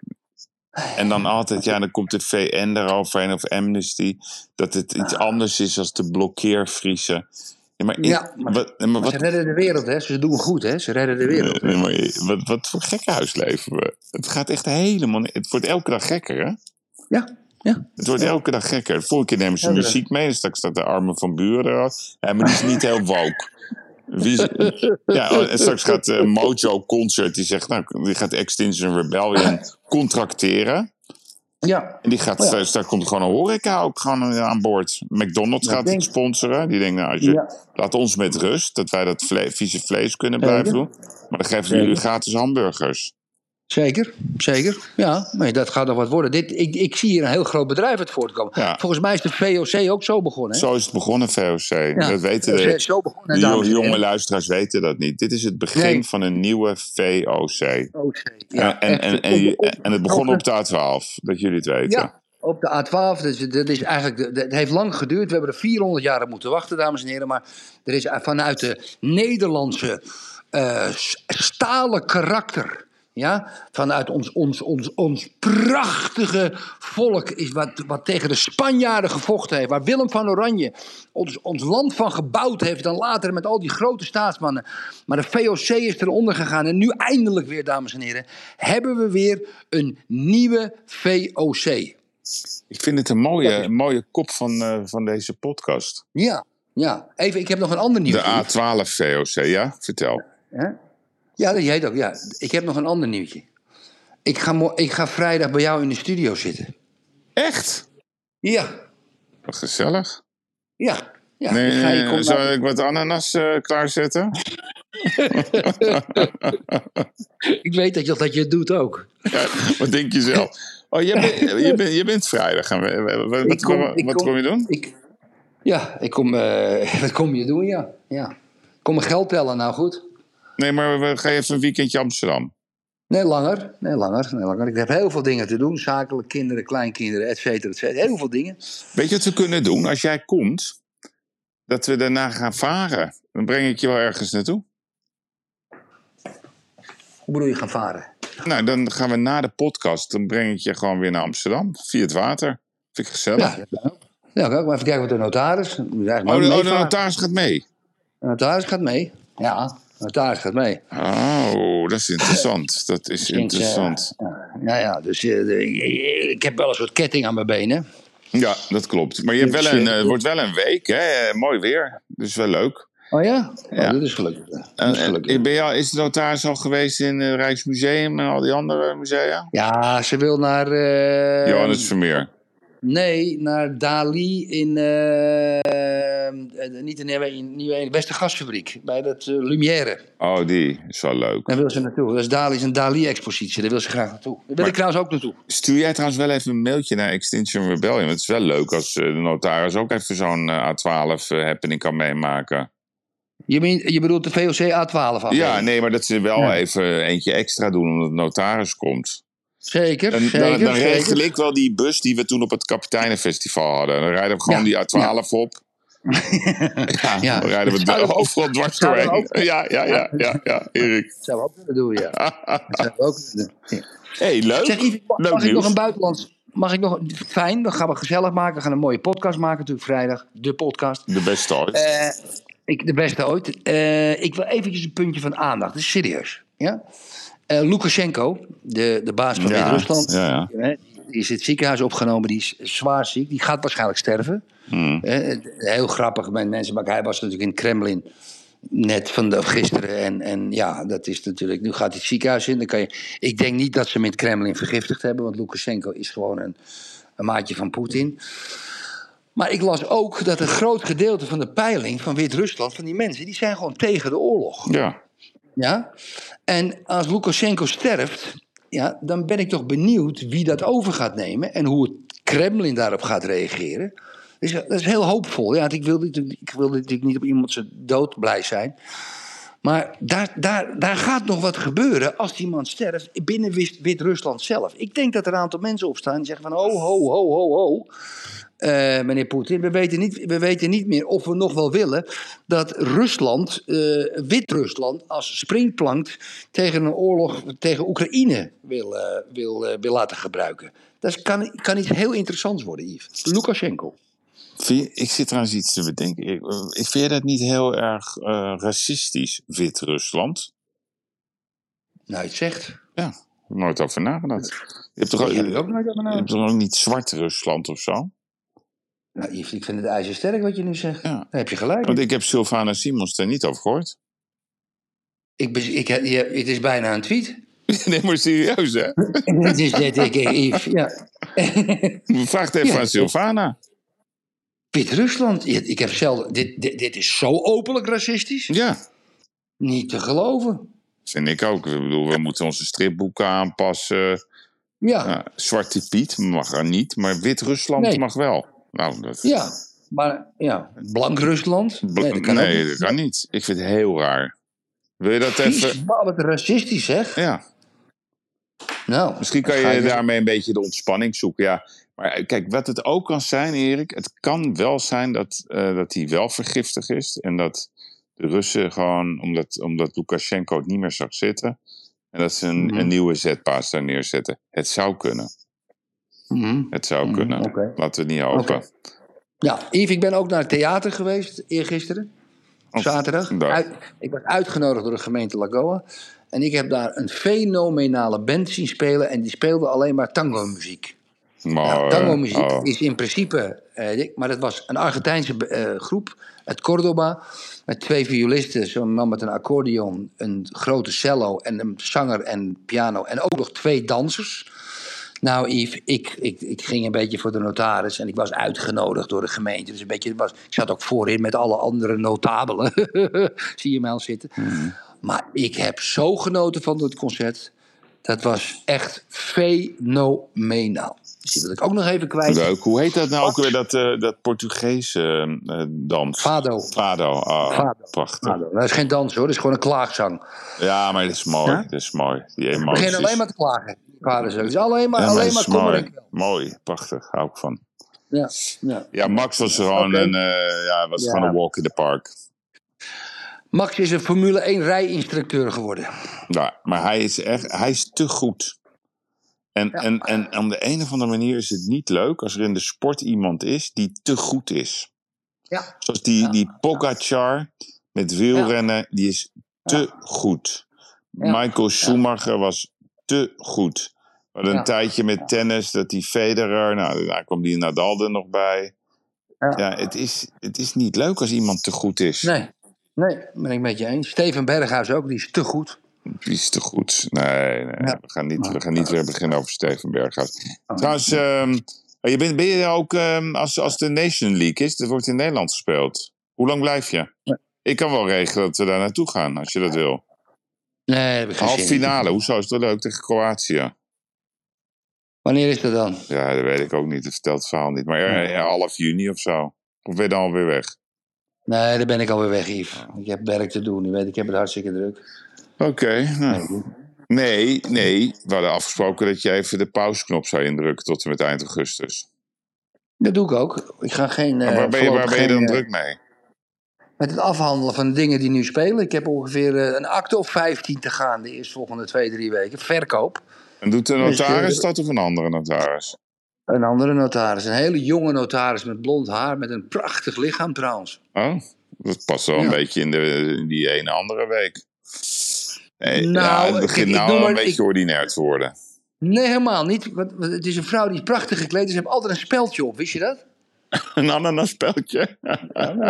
S2: En dan altijd, ja, dan komt de VN eroverheen of Amnesty... dat het iets anders is als de blokkeervriezen. Ja, maar, ik-
S1: Ja, maar-
S2: wat, maar
S1: Maar
S2: wat,
S1: ze redden de wereld, hè? Ze doen goed, hè? Ze redden de wereld.
S2: Nee, maar wat, wat voor gekkenhuis leven we? Het gaat echt helemaal... Het wordt elke dag gekker, hè?
S1: Ja, ja.
S2: Het wordt elke dag gekker. De vorige keer nemen ze
S1: Ja,
S2: muziek mee. Dus straks staat de armen van buren. Ja, maar die is niet heel woke. Wie ja, en straks gaat eh, Mojo Concert. Die zegt, nou, die gaat Extinction Rebellion contracteren.
S1: Ja,
S2: En die gaat,
S1: Oh ja.
S2: straks daar komt gewoon een horeca ook gewoon eh, aan boord. McDonald's gaat het sponsoren. Die denkt, nou, als je,
S1: Ja.
S2: laat ons met rust. Dat wij dat vle vieze vlees kunnen blijven doen. Maar dan geven jullie gratis hamburgers.
S1: Zeker. Zeker. Ja, nee, dat gaat nog wat worden. Dit, ik, ik zie hier een heel groot bedrijf uit voortkomen.
S2: Ja.
S1: Volgens mij is de VOC ook zo begonnen, hè?
S2: Zo is het begonnen, VOC. dat weten
S1: VOC zo begonnen,
S2: de jonge luisteraars weten dat niet. Dit is het begin
S1: Nee.
S2: van een nieuwe VOC.
S1: VOC. Ja,
S2: en, en, en, het begon
S1: op-
S2: de A12, dat jullie het weten.
S1: Ja, op de A12. Dus dat is eigenlijk, het heeft lang geduurd. We hebben er 400 jaar op moeten wachten, dames en heren. Maar er is vanuit de Nederlandse eh, stalen karakter. Ja, vanuit ons, ons, ons, ons prachtige volk, is wat, wat tegen de Spanjaarden gevochten heeft. Waar Willem van Oranje ons, ons land van gebouwd heeft. Dan later met al die grote staatsmannen. Maar de VOC is eronder gegaan. En nu eindelijk weer, dames en heren, hebben we weer een nieuwe VOC.
S2: Ik vind het een mooie, een mooie kop van, eh, van deze podcast.
S1: Ja, ja. Even, ik heb nog een ander
S2: De
S1: nieuwtje.
S2: A12 VOC, ja? Vertel.
S1: Hè? Ja, dat heet ook. Ja. Ik heb nog een ander nieuwtje. Ik ga, mo- ik ga vrijdag bij jou in de studio zitten.
S2: Echt?
S1: Ja,
S2: Wat gezellig.
S1: ja. Ja,
S2: Nee,
S1: ik ga je
S2: nee,
S1: naar-
S2: ik wat ananas eh, klaarzetten?
S1: ik weet dat je, dat je het doet ook.
S2: Ja, wat denk je zelf? Oh, je bent, je bent, je bent vrijdag. Gaan we- Wat, wat,
S1: kom-
S2: wat,
S1: kom-
S2: kom je doen?
S1: Ik, ja, ik kom, eh, wat kom je doen, ja. ja. Ik kom mijn geld tellen, nou goed.
S2: Nee, maar we gaan even een weekendje Amsterdam.
S1: Nee, langer. Nee, langer. Nee, langer. Ik heb heel veel dingen te doen. Zakelijk, kinderen, kleinkinderen, et cetera, et cetera. Heel veel dingen.
S2: Weet je wat we kunnen doen? Als jij komt, dat we daarna gaan varen. Dan breng ik je wel ergens naartoe.
S1: Hoe bedoel je gaan varen?
S2: Nou, dan gaan we na de podcast, dan breng ik je gewoon weer naar Amsterdam. Via het water. Vind ik gezellig.
S1: Ja, ja. Ja, maar even kijken wat de notaris...
S2: oh, de, oh, de notaris gaat mee.
S1: De notaris gaat mee. Ja, notaris gaat mee.
S2: Oh, dat is interessant. Dat is
S1: eh,
S2: interessant.
S1: ja, ja, ja, dus eh, de- ik- heb wel een soort ketting aan mijn benen.
S2: Ja, dat klopt. Maar je hebt wel een, eh, het wordt wel een week, hè? Eh, Mooi weer. Dus wel leuk.
S1: Oh ja?
S2: Ja.
S1: Oh, dat is gelukkig. Dat is gelukkig.
S2: ben je al- is de notaris al geweest in het Rijksmuseum en al die andere musea?
S1: Ja, ze wil naar... eh,
S2: Johannes Vermeer.
S1: Nee, naar Dali in... eh, eh, niet in Nieuwe, in Nieuwe Westergasfabriek. Bij dat eh, Lumière.
S2: Oh, die is wel leuk.
S1: Daar wil ze naartoe. Dat is Dali's een Dali-expositie. Daar wil ze graag naartoe. Daar wil
S2: Maar-
S1: ik trouwens ook naartoe.
S2: Stuur jij trouwens wel even een mailtje naar Extinction Rebellion? Want Het is wel leuk als de notaris ook even zo'n eh, A12-happening kan meemaken.
S1: Je, je bedoelt de VOC A12 afdeling?
S2: Ja, nee, maar dat ze wel
S1: Ja.
S2: even eentje extra doen omdat de notaris komt.
S1: Zeker,
S2: En
S1: zeker.
S2: dan, dan
S1: zeker.
S2: regel ik wel die bus die we toen op het Kapiteinenfestival hadden. Dan rijden we gewoon
S1: Ja,
S2: die A12 op. Ja,
S1: Ja.
S2: dan rijden we
S1: ook-
S2: overal dwars doorheen. Ja, ja, ja, ja, ja, Erik.
S1: Dat zou we ook kunnen doen, ja. Dat zou we ook kunnen doen.
S2: Hey, leuk.
S1: Zeg, Yves, mag,
S2: Leuk
S1: mag ik nog een buitenlands... Mag ik nog... Fijn, dan gaan we gezellig maken. We gaan een mooie podcast maken natuurlijk vrijdag. De podcast.
S2: De beste ooit.
S1: Eh, ik, de beste ooit. Eh, ik wil eventjes een puntje van aandacht. Dat is serieus. Ja? Eh, Lukashenko, de, de baas van
S2: Ja,
S1: Wit-Rusland...
S2: ja, ja.
S1: Die is in het ziekenhuis opgenomen. Die is zwaar ziek. Die gaat waarschijnlijk sterven.
S2: Hmm.
S1: Eh, heel grappig met mensen, maar hij was natuurlijk in het Kremlin net van de, gisteren. En, en ja, dat is natuurlijk. Nu gaat hij het ziekenhuis in. Dan kan je, ik denk niet dat ze hem in het Kremlin vergiftigd hebben, want Lukashenko is gewoon een, een maatje van Poetin. Maar ik las ook dat een groot gedeelte van de peiling van Wit-Rusland, van die mensen, die zijn gewoon tegen de oorlog.
S2: Ja.
S1: Ja? En als Lukashenko sterft, ja, dan ben ik toch benieuwd wie dat over gaat nemen en hoe het Kremlin daarop gaat reageren. Dus dat is heel hoopvol. Ja, ik wil, natuurlijk- niet op iemand zijn dood blij zijn. Maar daar, daar, daar gaat nog wat gebeuren als die man sterft binnen Wit- Wit-Rusland zelf. Ik denk dat er een aantal mensen opstaan die zeggen van ho, ho, ho, ho, ho. Eh, meneer Poetin, we weten, niet, we weten niet meer of we nog wel willen dat Rusland, eh, Wit-Rusland, als springplank tegen een oorlog tegen Oekraïne wil, eh, wil, wil laten gebruiken. Dat kan, kan iets heel interessants worden, Yves. Lukashenko.
S2: Je- ik zit trouwens iets te bedenken. Ik, ik vind je dat niet heel erg racistisch, Wit-Rusland?
S1: Nou, het zegt.
S2: Ja, nooit over nagedacht. Je hebt toch ook,
S1: Die heb ik ook nooit aan
S2: je
S1: mijn
S2: hebt toch ook niet Zwart-Rusland of zo?
S1: Nou, Yves, ik vind het ijzersterk wat je nu zegt.
S2: Ja.
S1: Daar heb je gelijk.
S2: Want ik heb Sylvana Simons daar niet over gehoord.
S1: Ik, ik, je, het is bijna een tweet.
S2: nee, maar serieus hè?
S1: het is net, ik, Yves, ja.
S2: Vraag het even
S1: Ja.
S2: aan Sylvana.
S1: Wit-Rusland. Ja, Ik heb zelden. Dit, dit, dit is zo openlijk racistisch.
S2: Ja,
S1: Niet te geloven.
S2: vind ik ook. Ik bedoel, we moeten onze stripboeken aanpassen.
S1: Ja,
S2: Ja, Zwarte Piet mag er niet, maar Wit-Rusland
S1: Nee.
S2: mag wel. Nou, dat,
S1: ja. Maar ja, blank Rusland. Nee, dat kan
S2: nee,
S1: niet.
S2: dat kan niet. Ik vind het heel raar. Wil je dat
S1: Vies,
S2: even...
S1: wat racistisch zeg.
S2: Ja,
S1: Nou,
S2: misschien kan je
S1: dus-
S2: daarmee een beetje de ontspanning zoeken. Ja, maar eh, kijk, wat het ook kan zijn, Erik... Het kan wel zijn dat, eh, dat hij wel vergiftig is. En dat de Russen gewoon, omdat, omdat Lukashenko het niet meer zag zitten... En dat ze een,
S1: Mhm.
S2: een nieuwe zetpaas daar neerzetten. Het zou kunnen.
S1: Mhm.
S2: Het zou
S1: Mhm,
S2: kunnen. Laten we het niet hopen.
S1: Ja, Yves, ik ben ook naar het theater geweest eergisteren.
S2: Oh,
S1: Zaterdag. Uit- ik was uitgenodigd door de gemeente Lagoa. En ik heb daar een fenomenale band zien spelen. En die speelde alleen maar tango-muziek. Nou, tango-muziek
S2: oh.
S1: is in principe... eh, maar dat was een Argentijnse eh, groep uit Cordoba. Met twee violisten, zo'n man met een accordeon, een grote cello... en een zanger en piano. En ook nog twee dansers. Nou, Yves, ik, ik, ik ging een beetje voor de notaris en ik was uitgenodigd door de gemeente. Dus een beetje, was, ik zat ook voorin met alle andere notabelen. Zie je mij al zitten. Maar ik heb zo genoten van het concert. Dat was echt fenomenaal. Dus die wil ik ook nog even kwijt.
S2: Leuk. Hoe heet dat nou ook weer, dat, eh dat Portugese eh, dans?
S1: Fado.
S2: Fado. Ah,
S1: Fado.
S2: Prachtig.
S1: Fado. Dat is geen dans hoor, dat is gewoon een klaagzang.
S2: Ja, maar dat is mooi.
S1: Ja?
S2: Dat is mooi. Die
S1: We
S2: emoties.
S1: beginnen alleen maar te klagen. Alleen maar,
S2: Ja,
S1: alleen maar
S2: mooi. Mooi. Prachtig. Hou ik van.
S1: Ja, ja.
S2: Ja, Max was gewoon een, eh, ja, was gewoon een walk in the park.
S1: Max is een Formule 1 rijinstructeur geworden.
S2: Ja, maar hij is echt, hij is te goed. En, en, en om de een of andere manier is het niet leuk als er in de sport iemand is die te goed is.
S1: Ja.
S2: Zoals die, die Pogacar met wielrennen, die is te goed. Michael Schumacher was te goed. We hadden een tijdje met tennis dat die Federer, nou, daar kwam die Nadal er nog bij.
S1: Ja.
S2: Het, is, het is niet leuk als iemand te goed is.
S1: Nee, nee, ben ik met je eens. Steven Berghuis ook, die is te goed.
S2: Die is te goed. Nee, nee
S1: Ja.
S2: we, gaan niet, we gaan niet weer beginnen over Steven Berghuis.
S1: Oh.
S2: Trouwens, ehm, je bent, ben je ook ehm, als, als de Nation League is? Dat wordt in Nederland gespeeld. Hoe lang blijf je? Ik kan wel regelen dat we daar naartoe gaan, als je dat wil.
S1: Nee, daar heb ik
S2: Half finale, hoezo is dat leuk tegen Kroatië?
S1: Wanneer is dat dan?
S2: Ja, dat weet ik ook niet. Dat vertelt het verhaal niet. Maar eh, ja, half juni of zo. Of ben je dan alweer weg?
S1: Nee, daar ben ik alweer weg, Yves. Ik heb werk te doen. Je weet, ik heb het hartstikke druk.
S2: Oké. nou. Nee, nee. We hadden afgesproken dat je even de pauzeknop zou indrukken tot en met eind augustus.
S1: Dat doe ik ook. Ik ga geen.
S2: Maar
S1: eh,
S2: waar ben je, waar ben je dan
S1: eh,
S2: druk mee?
S1: Met het afhandelen van de dingen die nu spelen. Ik heb ongeveer eh, een acte of 15 te gaan de eerstvolgende twee, drie weken. Verkoop.
S2: En doet de notaris dat of een andere notaris?
S1: Een andere notaris. Een hele jonge notaris met blond haar. Met een prachtig lichaam trouwens.
S2: Oh, dat past wel een beetje in, de, in die ene andere week. Nee,
S1: Nou,
S2: ja, het begint nou een beetje
S1: ik-
S2: ordinair te worden.
S1: Nee, helemaal niet. Want het is een vrouw die is prachtig gekleed. Dus ze heeft altijd een speldje op. Wist je dat?
S2: Een ananaspeltje.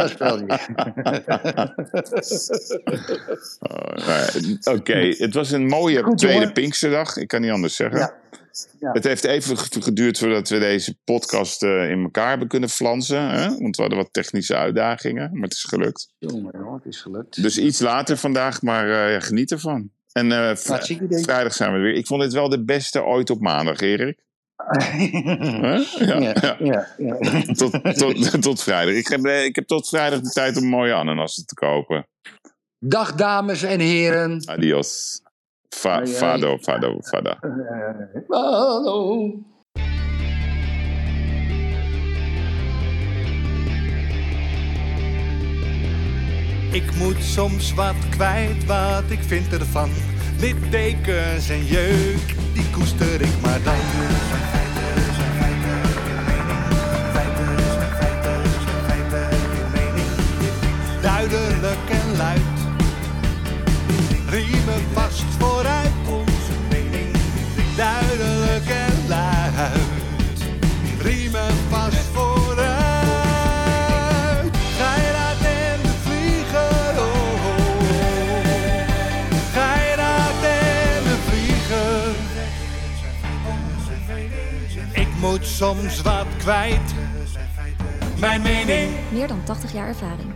S1: Speldje.
S2: Oh, nou Oké, het was een mooie
S1: Goed,
S2: tweede
S1: jongen.
S2: Pinksterdag. Ik kan niet anders zeggen.
S1: Ja. Ja.
S2: Het heeft even ge- geduurd voordat we deze podcast eh, in elkaar hebben kunnen flansen. Hè? Want we hadden wat technische uitdagingen, maar het is gelukt.
S1: Jongen, het is gelukt.
S2: Dus iets later vandaag, maar eh, ja, geniet ervan. En v-
S1: Hartstikke idee.
S2: vrijdag zijn we er weer. Ik vond het wel de beste ooit op maandag, Erik. Ja,
S1: ja,
S2: ja.
S1: ja, ja.
S2: Tot, tot, tot vrijdag. Ik heb, eh, ik heb tot vrijdag de tijd om mooie ananassen te kopen.
S1: Dag dames en heren.
S2: Adios. Fa, fado, fado, fada.
S1: Hallo.
S3: Ik moet soms wat kwijt, wat ik vind ervan. Littekens en jeuk, die koester ik maar dan. Duidelijk en luid. Riemen vast vooruit, onze mening. Duidelijk en luid. Riemen vast vooruit. Geiraat en de vlieger, oh, oh, oh. Geiraat en de vlieger. Ik moet soms wat kwijt. Mijn mening.
S4: Meer dan 80 jaar ervaring.